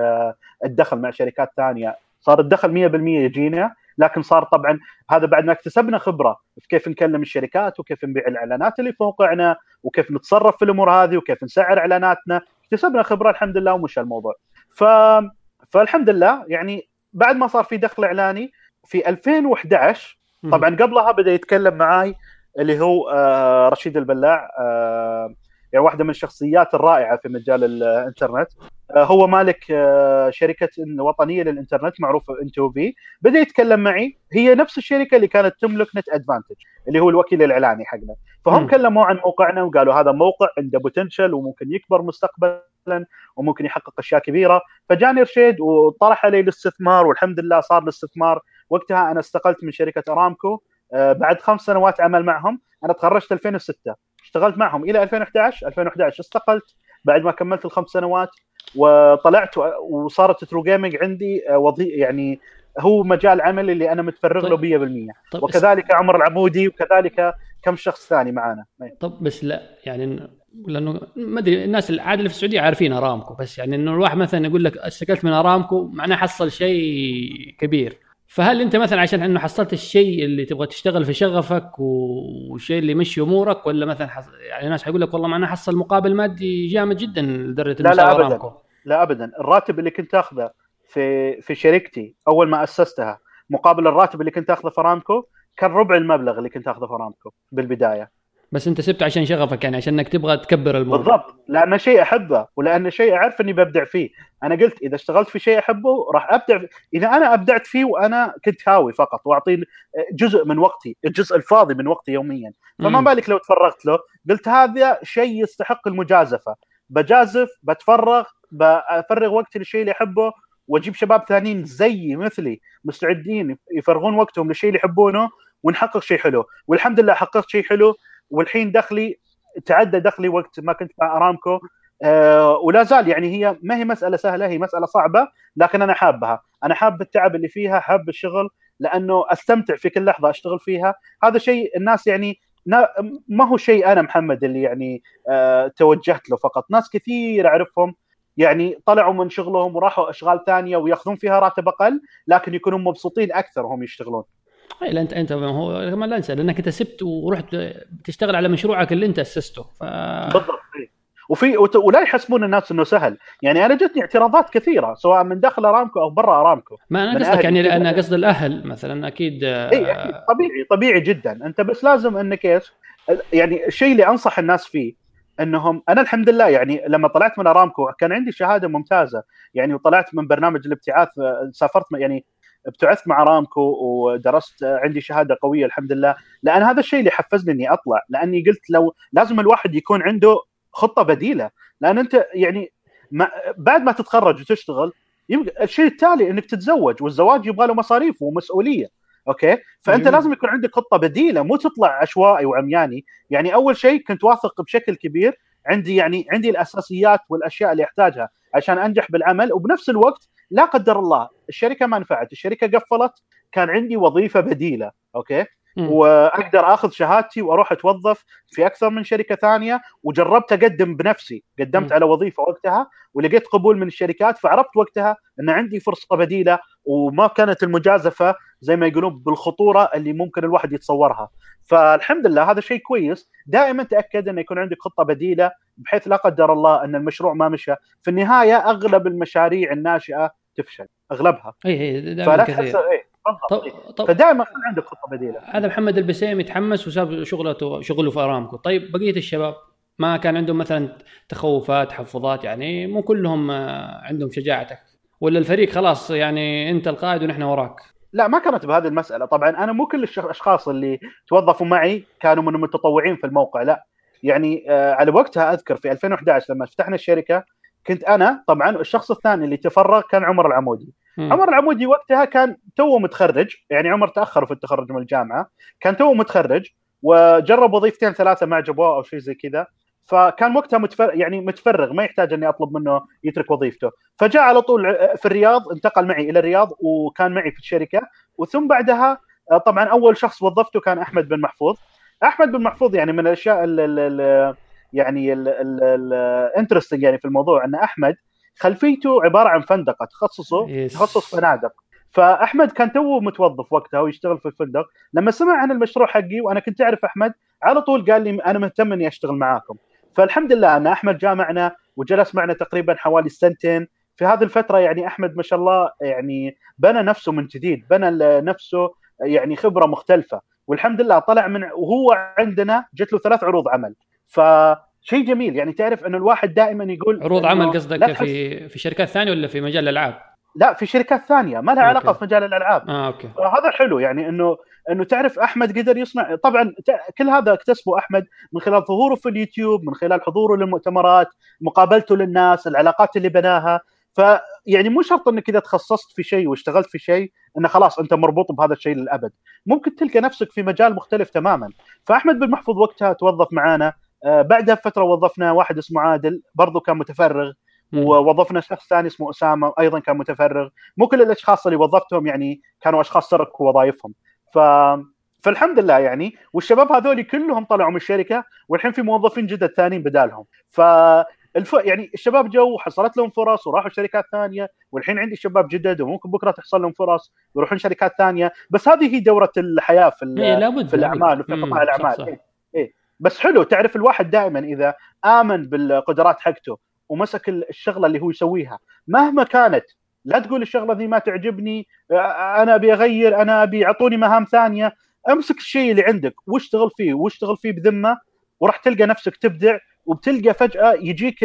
الدخل مع شركات ثانية. صار الدخل 100% يجينا. لكن صار طبعا هذا بعد ما اكتسبنا خبرة في كيف نكلم الشركات وكيف نبيع الإعلانات اللي في موقعنا وكيف نتصرف في الأمور هذه وكيف نسعر إعلاناتنا. اكتسبنا خبرة الحمد لله ومشى الموضوع. ف فالحمد لله يعني بعد ما صار في دخل إعلاني في 2011 طبعا قبلها بدأ يتكلم معاي اللي هو آه، رشيد البلاع آه، يعني واحدة من الشخصيات الرائعة في مجال الانترنت. آه، هو مالك شركة وطنية للانترنت معروفة انتو في. بدأ يتكلم معي. هي نفس الشركة اللي كانت تملك نت ادفانتج اللي هو الوكيل الإعلاني حقنا. فهم م. كلموا عن موقعنا وقالوا هذا موقع عنده بوتنشل وممكن يكبر مستقبلا وممكن يحقق أشياء كبيرة. فجاني رشيد وطرح علي الاستثمار والحمد لله صار الاستثمار. وقتها أنا استقلت من شركة أرامكو. آه، بعد خمس سنوات عمل معهم. أنا تخرجت 2006 اشتغلت معهم إلى 2011 2011 استقلت. بعد ما كملت الخمس سنوات وطلعت وصارت ترو جيمنج عندي آه، وظيفه يعني هو مجال عمل اللي أنا متفرغ طيب. له 100% طيب وكذلك عمر العبودي وكذلك كم شخص ثاني معانا. طب بس لا يعني لأنه ما أدري الناس العاده اللي في السعودية عارفين أرامكو بس يعني إنه الواحد مثلا يقول لك استقلت من أرامكو معناه حصل شيء كبير. فهل انت مثلا عشان انه حصلت الشيء اللي تبغى تشتغل في شغفك والشيء اللي يمشي أمورك ولا مثلا حص... يعني ناس حيقول لك والله معناه حصل مقابل مادي جامد جدا لدرجة لا لا ابدا. لا ابدا. الراتب اللي كنت أخذه في في شركتي أول ما أسستها مقابل الراتب اللي كنت أخذه في ارامكو كان ربع المبلغ اللي كنت أخذه في ارامكو بالبداية. بس انت سبته عشان شغفك يعني عشان انك تبغى تكبر الموضوع. بالضبط. لأن شيء أحبه ولأن شيء أعرف إني ببدع فيه. أنا قلت إذا اشتغلت في شيء أحبه راح أبدع إذا أنا أبدعت فيه وأنا كنت هاوي فقط واعطيه جزء من وقتي الجزء الفاضي من وقتي يوميا. فما بالك لو تفرغت له؟ قلت هذا شيء يستحق المجازفة. بجازف بتفرغ بفرغ وقتي للشيء اللي أحبه وأجيب شباب ثانيين زيي مثلي مستعدين يفرغون وقتهم للشيء اللي يحبونه ونحقق شيء حلو. والحمد لله حققت شيء حلو. والحين دخلي تعدى دخلي وقت ما كنت مع أرامكو. أه ولا زال يعني هي ما هي مسألة سهلة هي مسألة صعبة لكن أنا حابها. أنا حاب التعب اللي فيها حاب الشغل لأنه أستمتع في كل لحظة أشتغل فيها. هذا شيء الناس يعني ما هو شيء أنا محمد اللي يعني أه توجهت له فقط. ناس كثير أعرفهم يعني طلعوا من شغلهم وراحوا أشغال ثانية ويأخذون فيها راتب أقل لكن يكونون مبسوطين أكثر وهم يشتغلون. لا أنت أنت هو كمان لا أنسى لأنك أنت سبت ورحت تشتغل على مشروعك اللي أنت أسسته. ف... بالضبط وفي ولا يحسبون الناس إنه سهل. يعني أنا جتني اعتراضات كثيرة سواء من داخل أرامكو أو برا أرامكو. ما أنا قصدك يعني أنا قصد الأهل مثلا أكيد اي أكيد. طبيعي طبيعي جدا. أنت بس لازم إنك إيش؟ يعني الشيء اللي أنصح الناس فيه إنهم أنا الحمد لله يعني لما طلعت من أرامكو كان عندي شهادة ممتازة. يعني وطلعت من برنامج الابتعاث سافرت يعني ابتعثت مع رامكو ودرست عندي شهادة قوية الحمد لله. لأن هذا الشيء اللي حفزني إني أطلع. لأني قلت لو لازم الواحد يكون عنده خطة بديلة. لأن أنت يعني ما بعد ما تتخرج وتشتغل يبقى الشيء التالي إنك تتزوج والزواج يبغى له مصاريف ومسؤولية. أوكي؟ فأنت جميل. لازم يكون عندك خطة بديلة مو تطلع عشوائي وعمياني. يعني أول شيء كنت واثق بشكل كبير عندي يعني عندي الأساسيات والأشياء اللي أحتاجها عشان أنجح بالعمل. وبنفس الوقت لا قدر الله الشركة ما نفعت الشركة قفلت كان عندي وظيفة بديلة أوكي؟ وأقدر آخذ شهادتي وأروح أتوظف في أكثر من شركة ثانية وجربت أقدم بنفسي قدمت م. على وظيفة وقتها ولقيت قبول من الشركات فعرفت وقتها أن عندي فرصة بديلة وما كانت المجازفة زي ما يقولون بالخطورة اللي ممكن الواحد يتصورها. فالحمد لله هذا شيء كويس. دائما تأكد انه يكون عندك خطة بديلة بحيث لا قدر الله أن المشروع ما مشى. في النهاية أغلب المشاريع الناشئة تفشل أغلبها. اي اي فلا تحس طب طب فدائما خلي عندك خطة بديلة. هذا محمد البسيم يتحمس وساب شغلته شغله في أرامكو. طيب بقية الشباب ما كان عندهم مثلا تخوفات تحفظات يعني مو كلهم آه، عندهم شجاعتك. ولا الفريق خلاص يعني أنت القائد ونحن وراك؟ لا ما كانت بهذه المسألة. طبعا أنا مو كل الاشخاص اللي توظفوا معي كانوا من المتطوعين في الموقع لا. يعني آه، على وقتها أذكر في 2011 لما فتحنا الشركة كنت أنا طبعا الشخص الثاني اللي تفرغ كان عمر العمودي. عمر العمودي وقتها كان توه متخرج يعني عمر تاخر في التخرج من الجامعة كان توه متخرج وجرب وظيفتين ثلاثة ما عجبوه أو شيء زي كذا فكان وقتها متفرغ يعني متفرغ ما يحتاج إني أطلب منه يترك وظيفته. فجاء على طول في الرياض انتقل معي إلى الرياض وكان معي في الشركة وثم بعدها طبعا أول شخص وظفته كان أحمد بن محفوظ. أحمد بن محفوظ يعني من الأشياء ال ال يعني الانترستنج يعني في الموضوع إن أحمد خلفيته عبارة عن فندقه تخصصه تخصص فنادق. فأحمد كان توه متوظف وقتها ويشتغل في الفندق. لما سمع عن المشروع حقي وأنا كنت أعرف أحمد على طول قال لي أنا مهتم إني أشتغل معاكم. فالحمد لله أن أحمد جاء معنا وجلس معنا تقريبا حوالي سنتين. في هذه الفترة يعني أحمد ما شاء الله يعني بنى نفسه من جديد بنى نفسه يعني خبرة مختلفة. والحمد لله طلع من وهو عندنا جت له ثلاث عروض عمل. ف شيء جميل. يعني تعرف انه الواحد دائما يقول عروض عمل قصدك في في شركات ثانية ولا في مجال الألعاب؟ لا في شركات ثانية. ما لها okay. علاقة في مجال الألعاب. آه okay. هذا حلو. يعني إنه إنه تعرف أحمد قدر يصنع. طبعا كل هذا اكتسبه أحمد من خلال ظهوره في اليوتيوب من خلال حضوره للمؤتمرات مقابلته للناس العلاقات اللي بناها. فيعني مو شرط إنك إذا تخصصت في شيء واشتغلت في شيء إنه خلاص أنت مربوط بهذا الشيء للأبد. ممكن تلقى نفسك في مجال مختلف تماما. فأحمد بن محفوظ وقتها توظف معانا. آه، بعدها بفترة وظفنا واحد اسمه عادل برضه كان متفرغ ووظفنا شخص ثاني اسمه أسامة أيضا كان متفرغ. مو كل الأشخاص اللي وظفتهم يعني كانوا أشخاص تركوا وظائفهم. ف فالحمد لله يعني والشباب هذول كلهم طلعوا من الشركة والحين في موظفين جدد ثانيين بدالهم. ف الف... يعني الشباب جو وحصلت لهم فرص وراحوا شركات ثانية والحين عندي شباب جدد وممكن بكرة تحصل لهم فرص ويروحون شركات ثانية. بس هذه هي دورة الحياة في ال... إيه لابد في الأعمال وفي قطاع الأعمال صح صح. إيه. إيه. بس حلو تعرف الواحد دائما إذا آمن بالقدرات حقته ومسك الشغلة اللي هو يسويها مهما كانت لا تقول الشغلة ذي ما تعجبني أنا أبي أغير أنا أبي اعطوني مهام ثانية امسك الشيء اللي عندك واشتغل فيه واشتغل فيه بذمة وراح تلقى نفسك تبدع وبتلقى فجأة يجيك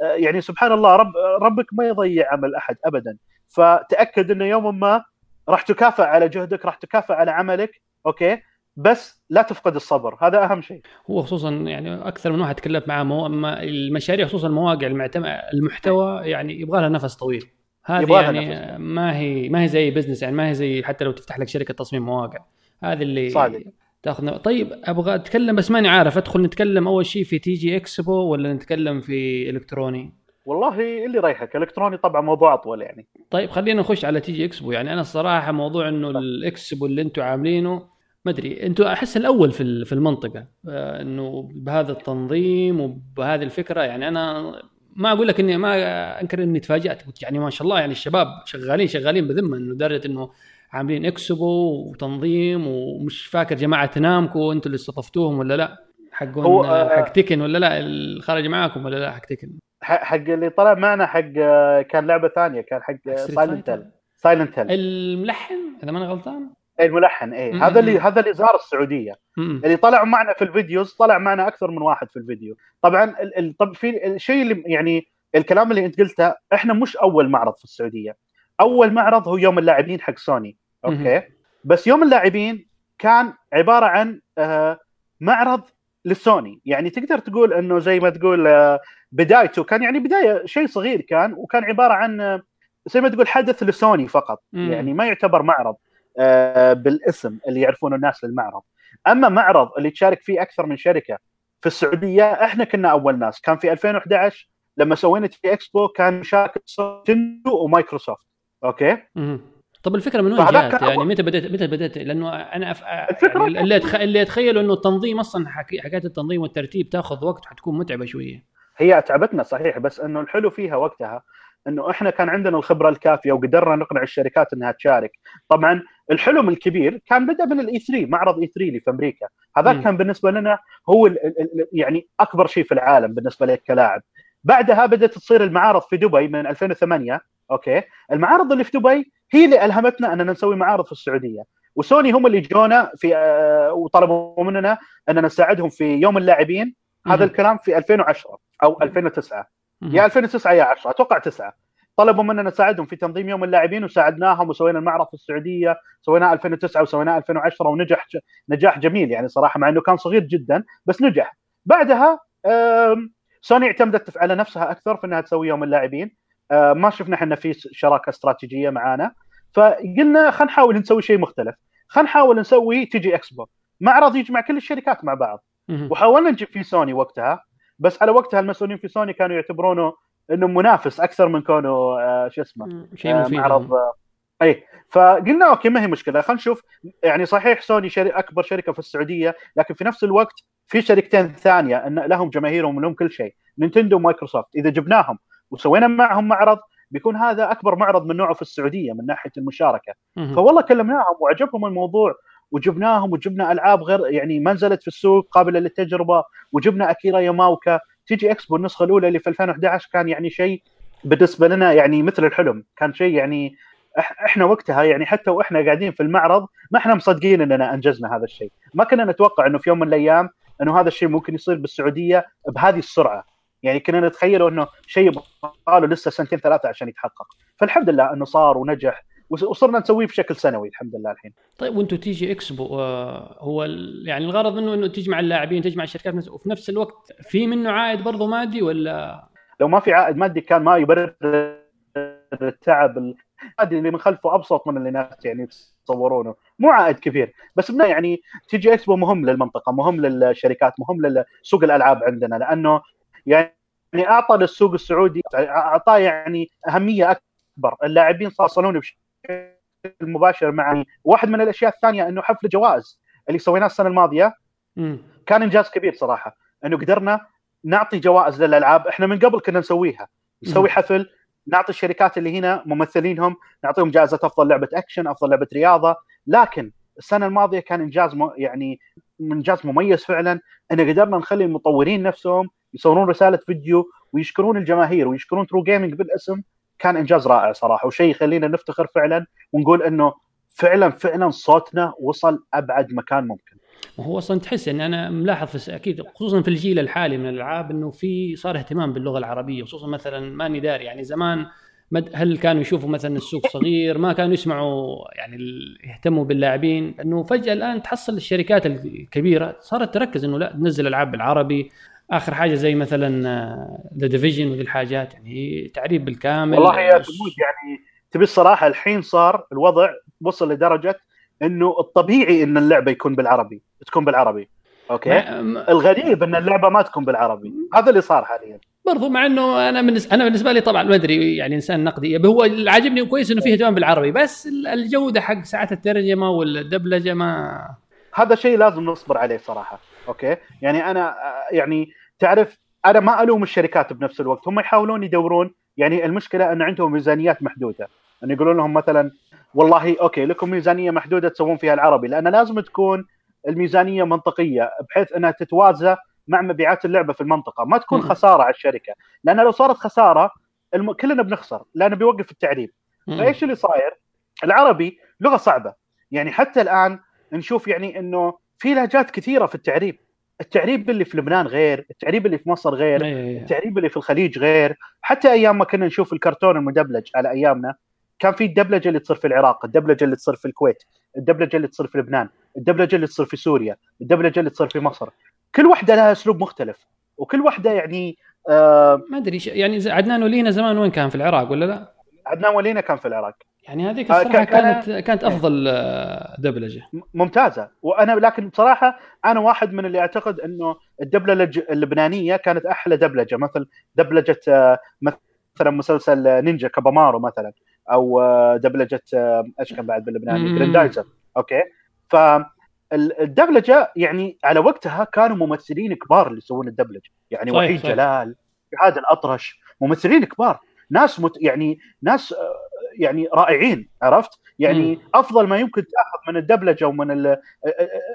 يعني سبحان الله رب ربك ما يضيع عمل أحد ابدا. فتأكد إنه يوما ما راح تكافئ على جهدك راح تكافئ على عملك okay؟ بس لا تفقد الصبر هذا أهم شيء هو خصوصا يعني أكثر من واحد تكلمت معاه مو... المشاريع خصوصا المواقع المعتم... المحتوى يعني يبغى لها نفس طويل هذه يعني نفس. ما هي ما هي زي business يعني ما هي زي حتى لو تفتح لك شركة تصميم مواقع هذه اللي صادق. تاخذ طيب أبغى أتكلم بس ماني عارف أدخل نتكلم أول شيء في تي جي إكسبو ولا نتكلم في إلكتروني؟ والله اللي يريحك إلكتروني طبعا موضوع أطول يعني طيب خلينا نخش على تي جي إكسبو يعني أنا الصراحة موضوع إنه الإكسبو اللي أنتم عاملينه ما أدري. أنتم أحس الأول في في المنطقة آه، إنه بهذا التنظيم وبهذه الفكرة. يعني أنا ما أقول لك إني ما أنكر إني تفاجأت. قلت يعني ما شاء الله يعني الشباب شغالين شغالين بذمة إنه لدرجة إنه عاملين اكسبو وتنظيم ومش فاكر جماعة نامكو أنتم اللي استضفتوهم ولا لا؟ حقون آه، حق Tekken ولا لا؟ خرج معاكم ولا لا؟ حق تكن. حق اللي طلع معنا حق آه، كان لعبة ثانية كان حق سايلنت هيل سايلنت هيل الملحن إذا ما أنا غلطان؟ الملحن إيه. هذا اللي هذا اللي زار السعودية. مم. اللي طلعوا معنا في ال videos طلع معنا أكثر من واحد في الفيديو. طبعا طب في الشيء اللي يعني الكلام اللي أنت قلته إحنا مش أول معرض في السعودية. أول معرض هو يوم اللاعبين حق سوني. أوكي؟ بس يوم اللاعبين كان عبارة عن آه معرض للسوني يعني تقدر تقول إنه زي ما تقول آه بدايته. كان يعني بداية شيء صغير كان وكان عبارة عن آه زي ما تقول حدث لسوني فقط. مم. يعني ما يعتبر معرض. بالاسم اللي يعرفونه الناس للمعرض. أما معرض اللي تشارك فيه أكثر من شركة في السعودية إحنا كنا أول ناس. كان في 2011 لما سوينا تي جي إكسبو كان مشاركه نينتندو ومايكروسوفت. أوكي؟ مم. طب الفكرة من وين جات يعني متى بدات متى بدأت؟ لأنه أنا أف... يعني اللي, أتخ... اللي اتخيل إنه التنظيم أصلا حكي... حكاية التنظيم والترتيب تاخذ وقت وحتكون متعبة شوية. هي اتعبتنا صحيح بس إنه الحلو فيها وقتها إنه إحنا كان عندنا الخبرة الكافية وقدرنا نقنع الشركات إنها تشارك. طبعا الحلم الكبير كان بدأ من ال E3 معرض E3 اللي في أمريكا. هذا كان بالنسبة لنا هو ال ال يعني أكبر شيء في العالم بالنسبة لك كلاعب بعدها بدأت تصير المعارض في دبي من 2008 أوكي؟ المعارض اللي في دبي هي اللي ألهمتنا أننا نسوي معارض في السعودية. وسوني هم اللي جونا في آه وطلبوا مننا أننا نساعدهم في يوم اللاعبين. هذا الكلام في 2010 أو 2009 يا 2009 يا 10 أتوقع 9 طلبوا مننا نساعدهم في تنظيم يوم اللاعبين وساعدناهم وسوينا المعرض في السعودية سويناه 2009 وسويناه 2010 ونجح نجاح جميل يعني صراحة مع إنه كان صغير جدا بس نجح. بعدها سوني اعتمدت على نفسها أكثر في إنها تسوي يوم اللاعبين. ما شفنا إحنا في شراكة استراتيجية معانا. فقلنا خلينا نحاول نسوي شيء مختلف. خلينا نحاول نسوي تي جي إكسبو. معرض يجمع كل الشركات مع بعض. وحاولنا نجيب فيه سوني وقتها بس على وقتها المسؤولين في سوني كانوا يعتبرونه إنه منافس أكثر من كونه آه شو اسمه شيء آه معرض. آه اي فقلنا okay ما هي مشكلة. خلينا نشوف. يعني صحيح سوني شري أكبر شركة في السعودية لكن في نفس الوقت في شركتين ثانية إن لهم جماهيرهم ولهم كل شيء. نينتندو ومايكروسوفت. إذا جبناهم وسوينا معهم معرض بيكون هذا أكبر معرض من نوعه في السعودية من ناحية المشاركة. فوالله كلمناهم وعجبهم الموضوع وجبناهم وجبنا ألعاب غير يعني ما نزلت في السوق قابلة للتجربة وجبنا أكيرا ياماوكا. تيجي اكسبو النسخه الأولى اللي في 2011 كان يعني شيء بالنسبة لنا يعني مثل الحلم. كان شيء يعني إحنا وقتها يعني حتى وإحنا قاعدين في المعرض ما إحنا مصدقين إننا أنجزنا هذا الشيء. ما كنا نتوقع إنه في يوم من الأيام إنه هذا الشيء ممكن يصير بالسعودية بهذه السرعة. يعني كنا نتخيله إنه شيء له لسه سنتين ثلاثة عشان يتحقق. فالحمد لله إنه صار ونجح. وصرنا نسويه بشكل سنوي الحمد لله الحين. طيب وأنتم تيجي اكسبو آه، هو يعني الغرض منه إنه تجمع اللاعبين تجمع الشركات وفي نفس الوقت في منه عائد برضه مادي ولا؟ لو ما في عائد مادي كان ما يبرر التعب المادي اللي من خلفه أبسط من اللي الناس يعني يتصورونه. مو عائد كبير بس بنا يعني تيجي اكسبو مهم للمنطقة مهم للشركات مهم لسوق الألعاب عندنا لأنه يعني أعطى للسوق السعودي أعطاه يعني أهمية أكبر. اللاعبين صار يصلون بشكل مباشر مع واحد من الأشياء الثانية إنه حفل جوائز اللي سويناه السنة الماضية. كان إنجاز كبير صراحة إنه قدرنا نعطي جوائز للألعاب إحنا من قبل كنا نسويها. نسوي حفل نعطي الشركات اللي هنا ممثلينهم نعطيهم جائزة أفضل لعبة أكشن أفضل لعبة رياضة. لكن السنة الماضية كان إنجاز م... يعني إنجاز مميز فعلا إن قدرنا نخلي المطورين نفسهم يصورون رسالة فيديو ويشكرون الجماهير ويشكرون ترو جيمنج بالاسم. كان إنجاز رائع صراحة وشيء يخلينا نفتخر فعلا ونقول إنه فعلا فعلا صوتنا وصل أبعد مكان ممكن. وهو أصلا تحس إن أنا ملاحظ في أكيد خصوصا في الجيل الحالي من الألعاب إنه في صار اهتمام باللغة العربية خصوصا مثلا ماني داري يعني زمان هل كانوا يشوفوا مثلا السوق (laughs) صغير ما كانوا يسمعوا يعني يهتموا باللاعبين إنه فجأة الآن تحصل الشركات الكبيرة صارت تركز إنه لا تنزل ألعاب بالعربي آخر حاجة زي مثلا The Division وذي الحاجات يعني تعريب بالكامل. والله يا تموت يعني تبي الصراحة الحين صار الوضع وصل لدرجة إنه الطبيعي إن اللعبة يكون بالعربي تكون بالعربي. okay؟ ما... الغريب إن اللعبة ما تكون بالعربي. هذا اللي صار حاليا. برضو مع إنه أنا بالنسبة أنا بالنسبة لي طبعا ما أدري يعني إنسان نقدي. هو اللي عاجبني كويس إنه فيه اهتمام بالعربي بس الجودة حق ساعات الترجمة والدبلجة ما هذا شيء لازم نصبر عليه صراحة. okay؟ يعني أنا يعني تعرف أنا ما ألوم الشركات بنفس الوقت. هم يحاولون يدورون. يعني المشكلة أن عندهم ميزانيات محدودة. أن يقولون لهم مثلا والله أوكي لكم ميزانية محدودة تسوون فيها العربي. لأن لازم تكون الميزانية منطقية بحيث أنها تتوازى مع مبيعات اللعبة في المنطقة. ما تكون خسارة على الشركة. لأن لو صارت خسارة الم... كلنا بنخسر. لأنه بيوقف التعريب. فإيش اللي صاير؟ العربي لغة صعبة. يعني حتى الآن نشوف يعني إنه في لهجات كثيرة في التعريب. التعريب اللي في لبنان غير التعريب اللي في مصر غير أيه. التعريب اللي في الخليج غير. حتى أيام ما كنا نشوف الكرتون المدبلج على أيامنا كان في الدبلجة اللي تصير في العراق الدبلجة اللي تصير في الكويت الدبلجة اللي تصير في لبنان الدبلجة اللي تصير في سوريا الدبلجة اللي تصير في مصر. كل واحدة لها أسلوب مختلف وكل واحدة يعني آه ما أدري يعني عدنان ولينا زمان وين كان؟ في العراق ولا لا؟ عدنان ولينا كان في العراق. يعني هذيك آه، الصراحة كانت كانت أفضل آه، دبلجة. ممتازة. وأنا لكن بصراحة أنا واحد من اللي أعتقد إنه الدبلجة اللبنانية كانت أحلى دبلجة مثل دبلجة آه، مثلا مسلسل نينجا كابامارو مثلا أو دبلجة إيش كان بعد باللبناني جريندايزر okay؟ ف الدبلجة يعني على وقتها كانوا ممثلين كبار اللي يسوون الدبلجة. يعني صحيح وحيد صحيح. جلال جهاد الأطرش ممثلين كبار. ناس مت يعني ناس يعني رائعين عرفت؟ يعني مم. أفضل ما يمكن تأخذ من الدبلجة ومن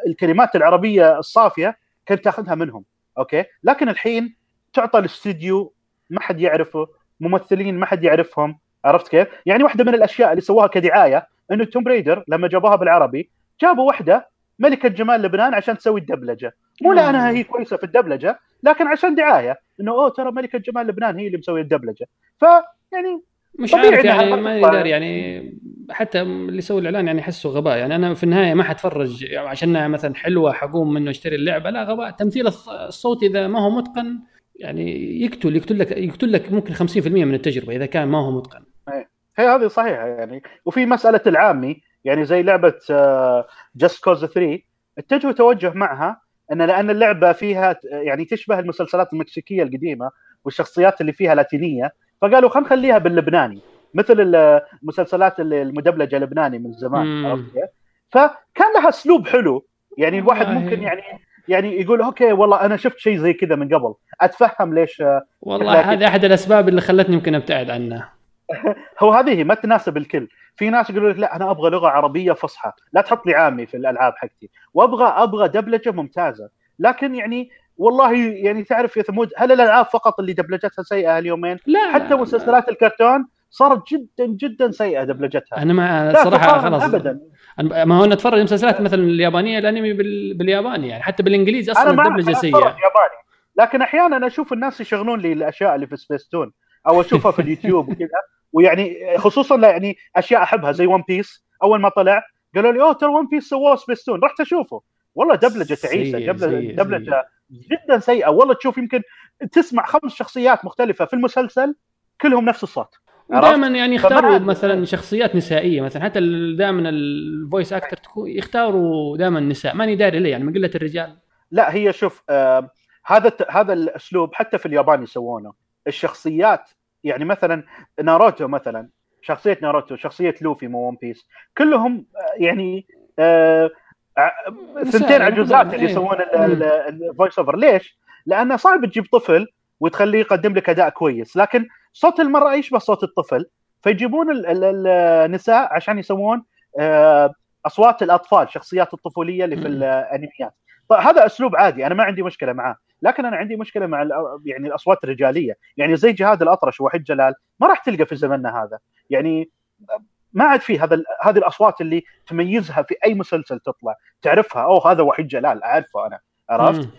الكلمات العربية الصافية كنت تأخذها منهم okay؟ لكن الحين تعطى الاستديو ما حد يعرفه ممثلين ما حد يعرفهم عرفت كيف؟ يعني واحدة من الأشياء اللي سووها كدعاية إنه Tomb Raider لما جابوها بالعربي جابوا واحدة ملكة جمال لبنان عشان تسوي الدبلجة. مو لأنها هي كويسة في الدبلجة لكن عشان دعاية إنه أوه ترى ملكة جمال لبنان هي اللي مسوية الدبلجة. فيعني مش عارف يعني ما يقدر يعني حتى اللي يسوي الإعلان يعني احسه غباء. يعني أنا في النهاية ما حتفرج يعني عشانها مثلا حلوة حقوم منه اشتري اللعبة. لا غباء. تمثيل الصوت إذا ما هو متقن يعني يقتل يقتل لك يقتل لك ممكن 50% من التجربة إذا كان ما هو متقن. هي هذه صحيحة يعني. وفي مسألة العامي يعني زي لعبة Just Cause 3 اتجهوا توجه معها إن لأن اللعبة فيها يعني تشبه المسلسلات المكسيكية القديمة والشخصيات اللي فيها لاتينية. فقالوا خلينا نخليها باللبناني مثل المسلسلات المدبلجة اللبناني من زمان عرفت كيف؟ فكان لها أسلوب حلو يعني الواحد ممكن يعني يعني يقول أوكي والله أنا شفت شيء زي كذا من قبل أتفهم ليش والله هذه أحد الأسباب اللي خلتني يمكن أبتعد عنها (laughs) هو هذه ما تناسب الكل. في ناس يقولوا لك لا أنا أبغى لغة عربية فصحى. لا تحط لي عامي في الألعاب حقتي. وابغى أبغى دبلجة ممتازة. لكن يعني والله يعني تعرف يا ثمود هل الألعاب فقط اللي دبلجتها سيئة اليومين؟ لا حتى مسلسلات الكرتون صارت جدا جدا سيئة دبلجتها. أنا مع لا صراحة خلاص. ابدا. ما هو نتفرج مسلسلات مثلا اليابانية الأنمي بال... بالياباني يعني حتى بالإنجليزي أصلا ما الدبلجة سيئة. ياباني. لكن أحيانا أشوف الناس يشغلون لي الأشياء اللي في سبيستون أو أشوفها في (laughs) اليوتيوب وكذا. ويعني خصوصا يعني أشياء أحبها زي One Piece أول ما طلع قالوا لي أوه ترى One Piece سووه سبيستون رحت أشوفه. والله دبلجة تعيسة دبلجه, دبلجة جدا سيئة. والله تشوف يمكن تسمع خمس شخصيات مختلفة في المسلسل كلهم نفس الصوت. عرفت؟ ودائما يعني يختاروا مثلا شخصيات نسائية مثلا حتى دائما ال voice actor تكون يختاروا دائما نساء ماني داري ليه يعني من قلة الرجال. لا هي شوف آه هذا هذا الأسلوب حتى في اليابان يسوونه. الشخصيات يعني مثلا ناروتو مثلا شخصية ناروتو شخصية لوفي من One Piece كلهم آه، يعني آه ثنتين يعني عجوزات اللي إيه. يسوون. ال voice over ليش؟ لأنه صعب تجيب طفل وتخليه يقدم لك أداء كويس لكن صوت المرأة يشبه صوت الطفل فيجيبون ال- ال- النساء عشان يسوون آه، أصوات الأطفال شخصيات الطفولية اللي في. الأنميات طيب هذا أسلوب عادي أنا ما عندي مشكلة معاه لكن أنا عندي مشكلة مع يعني الأصوات الرجالية يعني زي جهاد الأطرش ووحيد جلال ما راح تلقى في زمننا هذا يعني ما عاد في هذا هذه الأصوات اللي تميزها في أي مسلسل تطلع. تعرفها؟ أوه هذا وحيد جلال أعرفه أنا. عرفت؟ مم.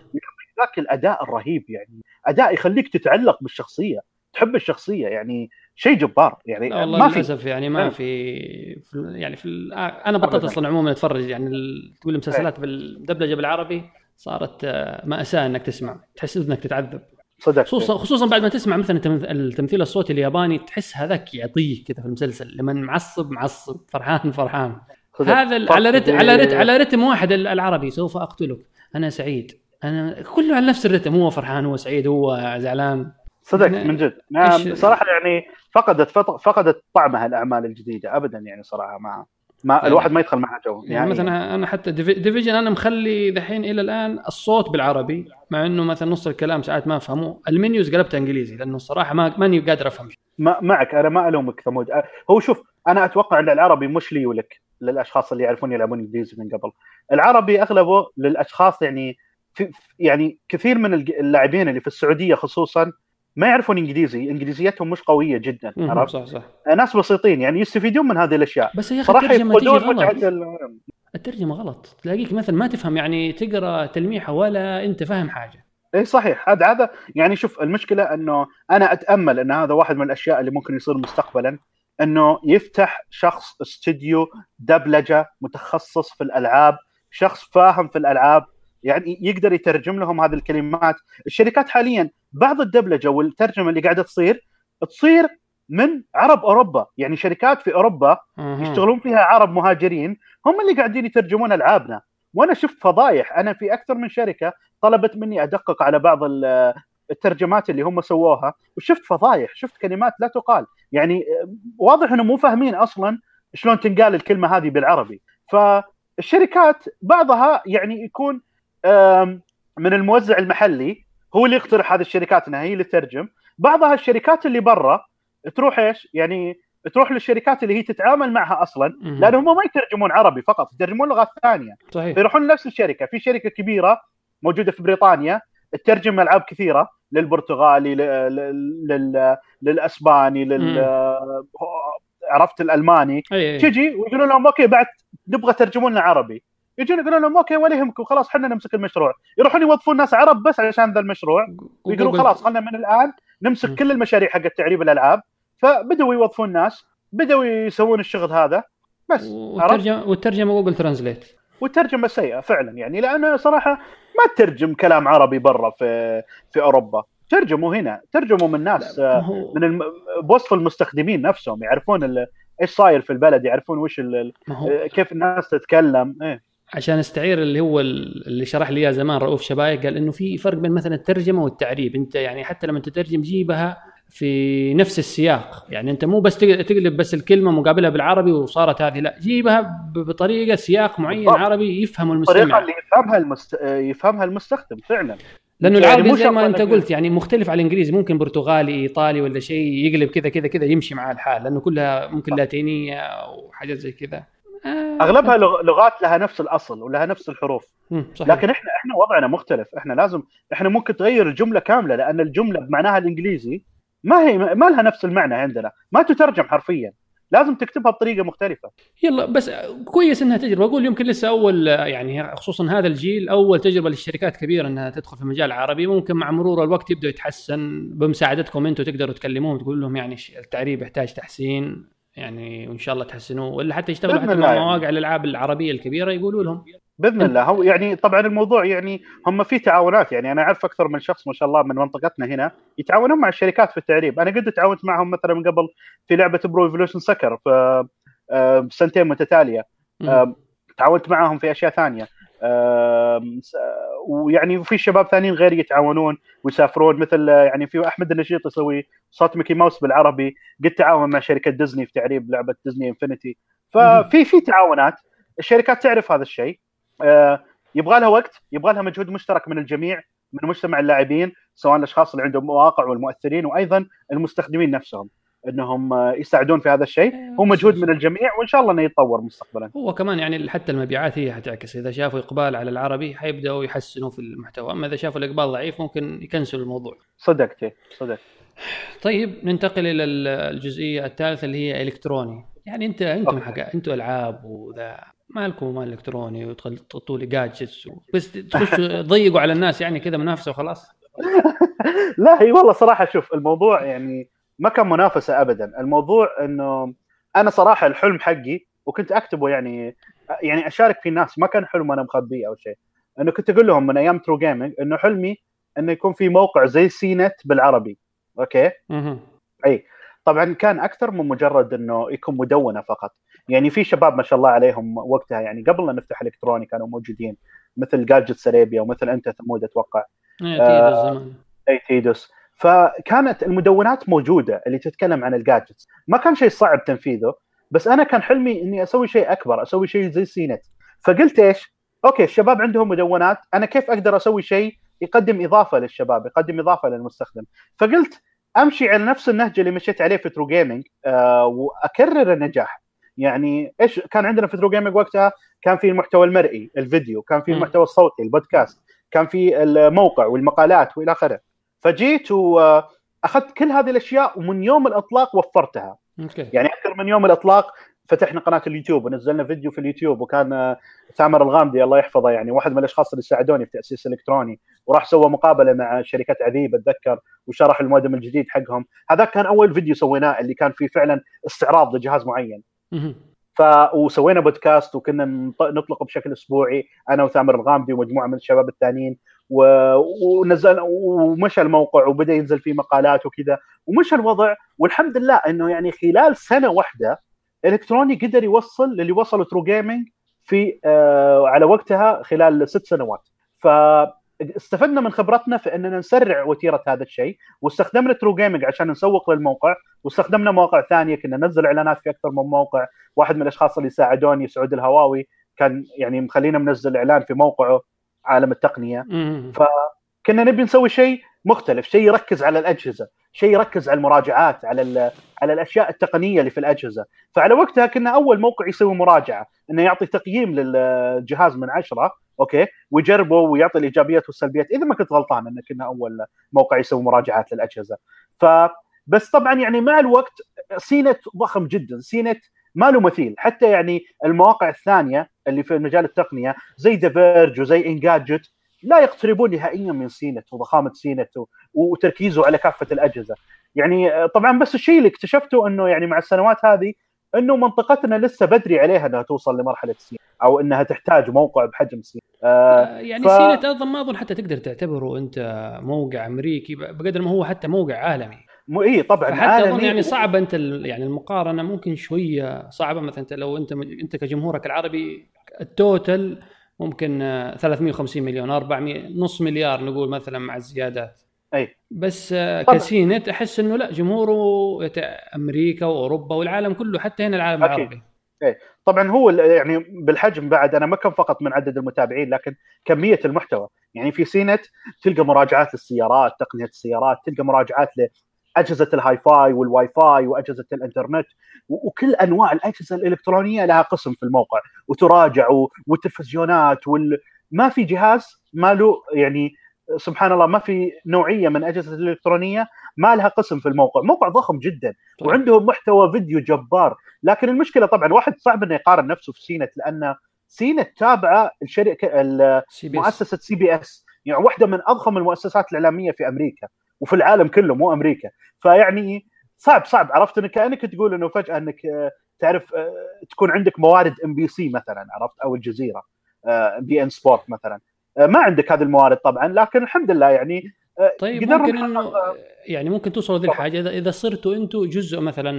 ذاك الأداء الرهيب يعني. أداء يخليك تتعلق بالشخصية تحب الشخصية يعني شيء جبار. يعني لا والله ما في للأسف يعني ما إيه. في, في يعني في أنا بطلت. أصلا عموما أتفرج يعني تقول المسلسلات بالدبلجة بالعربي صارت آه، مأساة إنك تسمع تحس إنك تتعذب. صدق. خصوصا خصوصا بعد ما تسمع مثلا التم- التمثيل الصوتي الياباني تحس هذاك يعطيك كذا في المسلسل لما معصب معصب فرحان فرحان. هذا على رتم على رتم على رتم واحد ال- العربي سوف أقتلك. أنا سعيد. أنا كله على نفس الرتم هو فرحان هو سعيد هو زعلان. صدق من جد. نعم صراحة يعني فقدت فقدت طعمها الأعمال الجديدة ابدا يعني صراحة ما ما يعني- الواحد ما يدخل معها جو يعني مثلا أنا حتى Divi- Division أنا مخلي دحين إلى الآن الصوت بالعربي مع إنه مثلا نص الكلام ساعات ما أفهمه. ال menus قلبتها إنجليزي لأنه الصراحة ما ماني قادر أفهم ما معك أنا ما ألومك ثمود. هو شوف أنا أتوقع إن العربي مش لي ولك للأشخاص اللي يعرفون يلعبون إنجليزي من قبل. العربي أغلبه للأشخاص يعني في يعني كثير من اللاعبين اللي في السعودية خصوصا ما يعرفون إنجليزي إنجليزيتهم مش قوية جدا عرفت؟ صح صح. ناس بسيطين يعني يستفيدون من هذه الأشياء. بس يا أخي الترجمة غلط. ال- الترجمة غلط. تلاقيك مثلا ما تفهم يعني تقرأ تلميحة ولا أنت فاهم حاجة. اي صحيح. هذا هذا يعني شوف المشكلة إنه أنا أتأمل إن هذا واحد من الأشياء اللي ممكن يصير مستقبلا إنه يفتح شخص استوديو دبلجة متخصص في الألعاب شخص فاهم في الألعاب يعني يقدر يترجم لهم هذه الكلمات. الشركات حاليا بعض الدبلجة والترجمة اللي قاعدة تصير تصير من عرب أوروبا. يعني شركات في أوروبا. يشتغلون فيها عرب مهاجرين هم اللي قاعدين يترجمون ألعابنا. وأنا شفت فضايح أنا في أكثر من شركة طلبت مني أدقق على بعض ال- الترجمات اللي هم سووها وشفت فضايح شفت كلمات لا تقال. يعني واضح إنهم مو فاهمين أصلا شلون تنقال الكلمة هذه بالعربي. فالشركات بعضها يعني يكون من الموزع المحلي هو اللي يقترح هذه الشركات إنها هي اللي تترجم. بعضها الشركات اللي برا تروح إيش؟ يعني تروح للشركات اللي هي تتعامل معها أصلا. لأن هم ما يترجمون عربي فقط يترجمون لغات ثانية. صحيح. فيروحون لنفس الشركة. في شركة كبيرة موجودة في بريطانيا تترجم ألعاب كثيرة للبرتغالي لل... لل... للأسباني لل عرفت الألماني. تجي ويقولون لهم أوكي بعد نبغى ترجمون لنا عربي. يجون يقولون لهم okay ولا يهمكم خلاص إحنا نمسك المشروع. يروحون يوظفون ناس عرب بس عشان ذا المشروع. ويقولون خلاص خلنا من الآن. نمسك كل المشاريع حقت تعريب الألعاب. فبدأوا يوظفون ناس بدأوا يسوون الشغل هذا. بس عرفت؟ والترجمه والترجمة Google Translate والترجمة سيئة فعلا يعني لأن صراحة ما تترجم كلام عربي برا في في أوروبا. ترجموا هنا ترجموا من ناس من الم... بوسط المستخدمين نفسهم يعرفون ال... إيش صاير في البلد يعرفون وش ال... كيف الناس تتكلم. إيه. عشان استعير اللي هو ال- اللي شرح لي إياه زمان رؤوف شبايك قال إنه في فرق بين مثلا الترجمة والتعريب. أنت يعني حتى لما تترجم جيبها في نفس السياق. يعني أنت مو بس تق- تقلب بس الكلمة مقابلها بالعربي وصارت هذه لا جيبها بطريقة سياق معين بالضبط. عربي يفهمه الطريقة المستمع اللي يفهمها المست... يفهمها المستخدم فعلا. لأنه يعني العربي زي ما أنت قلت يعني مختلف على الإنجليزي. ممكن برتغالي إيطالي ولا شيء يقلب كذا كذا كذا يمشي معاه الحال لأنه كلها ممكن. لاتينية أو حاجات زي كذا. (laughs) اغلبها لغ- لغات لها نفس الأصل ولها نفس الحروف. صحيح. لكن إحنا إحنا وضعنا مختلف. إحنا لازم إحنا ممكن تغير الجملة كاملة لأن الجملة بمعناها الإنجليزي ما هي ما لها نفس المعنى عندنا. ما تترجم حرفيا. لازم تكتبها بطريقة مختلفة. يلا بس كويس إنها تجربة. أقول يمكن لسه أول يعني خصوصا هذا الجيل أول تجربة للشركات كبيرة إنها تدخل في المجال العربي ممكن مع مرور الوقت يبدأ يتحسن بمساعدتكم أنتم تقدروا تكلموهم تقول لهم يعني التعريب يحتاج تحسين. يعني وإن شاء الله تحسنوه ولا حتى يشتغلوا حتى مع مواقع الألعاب العربية الكبيرة يقولوا لهم. بإذن الله. هو يعني طبعا الموضوع يعني هم في تعاونات يعني أنا أعرف أكثر من شخص ما شاء الله من منطقتنا هنا يتعاونون مع الشركات في التعريب. أنا قد تعاونت معهم مثلا من قبل في لعبة Pro Evolution Soccer في سنتين متتالية. تعاونت معهم في أشياء ثانية. ويعني في شباب ثانيين غير يتعاونون ويسافرون مثل يعني في أحمد النشيط يسوي صوت ميكي ماوس بالعربي قد تعاون مع شركة ديزني في تعريب لعبة ديزني انفنتي ففي في تعاونات الشركات تعرف هذا الشيء. آه، يبغى لها وقت يبغى لها مجهود مشترك من الجميع من مجتمع اللاعبين سواء الأشخاص اللي عندهم مواقع والمؤثرين وأيضا المستخدمين نفسهم. انهم يساعدون في هذا الشيء. أيوة، هو مجهود من الجميع وإن شاء الله إنه يتطور مستقبلا. هو كمان يعني حتى المبيعات هي حتعكس إذا شافوا إقبال على العربي حيبدأوا يحسنوا في المحتوى. أما إذا شافوا الإقبال ضعيف ممكن يكنسلوا الموضوع. صدقت صدقت طيب ننتقل إلى الجزئية الثالثة اللي هي إلكتروني. يعني انت أنتم حق أنتم ألعاب وذا. ما لكم مال إلكتروني وتحطوا لي جادجتس بس تخشوا (laughs) تضيقوا على الناس يعني كذا منافسة وخلاص. (laughs) لا هي والله صراحة شوف الموضوع يعني ما كان منافسة ابدا. الموضوع إنه أنا صراحة الحلم حقي وكنت أكتبه يعني يعني أشارك في الناس ما كان حلم أنا مخبيه أو شيء. إنه كنت أقول لهم من أيام True Gaming إنه حلمي إنه يكون في موقع زي CNET بالعربي. okay؟ أي. طبعا كان أكثر من مجرد إنه يكون مدونة فقط. يعني في شباب ما شاء الله عليهم وقتها يعني قبل لا نفتح إلكتروني كانوا موجودين مثل Gadgets Arabia ومثل أنت ثمود أتوقع. اي تيدوس اي تيدوس. فكانت المدونات موجودة اللي تتكلم عن ال gadgets ما كان شيء صعب تنفيذه بس أنا كان حلمي إني أسوي شيء أكبر أسوي شيء زي CNET فقلت إيش؟ okay الشباب عندهم مدونات أنا كيف أقدر أسوي شيء يقدم إضافة للشباب يقدم إضافة للمستخدم؟ فقلت أمشي على نفس النهج اللي مشيت عليه في True Gaming آه وأكرر النجاح. يعني إيش؟ كان عندنا في True Gaming وقتها كان في المحتوى المرئي الفيديو كان في المحتوى الصوتي البودكاست كان في الموقع والمقالات وإلى آخره. فجيت وأخذت كل هذه الأشياء ومن يوم الإطلاق وفرتها okay. يعني أكثر من يوم الإطلاق فتحنا قناة اليوتيوب ونزلنا فيديو في اليوتيوب وكان ثامر الغامدي الله يحفظه يعني واحد من الأشخاص اللي ساعدوني في تأسيس إلكتروني وراح سوى مقابلة مع شركة عذيب أتذكر وشرح المودم الجديد حقهم هذا كان أول فيديو سويناه اللي كان فيه فعلا استعراض لجهاز معين ف وسوينا بودكاست وكنا نطلق بشكل أسبوعي أنا وثامر الغامدي ومجموعة من الشباب الثانيين. ونزل ومشى الموقع وبدأ ينزل فيه مقالات وكذا ومشى الوضع والحمد لله إنه يعني خلال سنة واحدة إلكتروني قدر يوصل للي وصلوا True Gaming في آه على وقتها خلال ست سنوات. ف استفدنا من خبرتنا في إننا نسرع وتيرة هذا الشيء واستخدمنا True Gaming عشان نسوق للموقع واستخدمنا مواقع ثانية كنا ننزل إعلانات في أكثر من موقع. واحد من الأشخاص اللي ساعدوني سعود الهواوي كان يعني مخلينا منزل إعلان في موقعه. عالم التقنية. فكنا نبي نسوي شيء مختلف شيء يركز على الأجهزة شيء يركز على المراجعات على على الأشياء التقنية اللي في الأجهزة. فعلى وقتها كنا أول موقع يسوي مراجعة إنه يعطي تقييم للجهاز من عشرة okay ويجربه ويعطي الإيجابيات والسلبيات إذا ما كنت غلطان ان كنا أول موقع يسوي مراجعات للأجهزة. ف بس طبعا يعني مع الوقت CNET ضخم جدا CNET ما له مثيل. حتى يعني المواقع الثانية اللي في مجال التقنية زي The Verge وزي Engadget لا يقتربون نهائيا من CNET وضخامة CNET وتركيزه على كافة الأجهزة. يعني طبعا بس الشيء اللي اكتشفته إنه يعني مع السنوات هذه إنه منطقتنا لسه بدري عليها إنها توصل لمرحلة CNET أو إنها تحتاج موقع بحجم CNET آه, آه، يعني ف... CNET أظن ما أظن حتى تقدر تعتبره أنت موقع أمريكي بقدر ما هو حتى موقع عالمي. مو اي طبعا حتى أظن يعني صعب أنت يعني المقارنة ممكن شوية صعبة. مثلا أنت لو أنت أنت كجمهورك العربي ال total ممكن 350 مليون 400 نص مليار نقول مثلا مع الزيادات. أي. بس ك CNET أحس إنه لا جمهوره أمريكا وأوروبا والعالم كله حتى هنا العالم أكيد. العربي. إيه طبعا هو يعني بالحجم بعد أنا ما كان فقط من عدد المتابعين لكن كمية المحتوى. يعني في CNET تلقى مراجعات للسيارات تقنية السيارات تلقى مراجعات لاجهزه ال Hi-Fi وال Wi-Fi وأجهزة الإنترنت وكل أنواع الأجهزة الإلكترونية لها قسم في الموقع وتراجع والتلفزيونات وال... ما في جهاز ما له يعني سبحان الله ما في نوعية من أجهزة الإلكترونية ما لها قسم في الموقع، موقع ضخم جدا طيب. وعندهم محتوى فيديو جبار، لكن المشكلة طبعا الواحد صعب إنه يقارن نفسه في CNET لأن CNET تابعة الشركة مؤسسة CBS يعني واحدة من أضخم المؤسسات الإعلامية في أمريكا وفي العالم كله مو أمريكا. فيعني صعب صعب. عرفت إنك كأنك تقول إنه فجأة إنك آه، تعرف آه، تكون عندك موارد MBC مثلا عرفت؟ أو الجزيرة beIN Sport مثلا. آه، ما عندك هذه الموارد طبعا لكن الحمد لله يعني طيب ممكن إنه يعني ممكن توصلوا ذي الحاجة. إذا إذا صرتوا أنتم جزء مثلا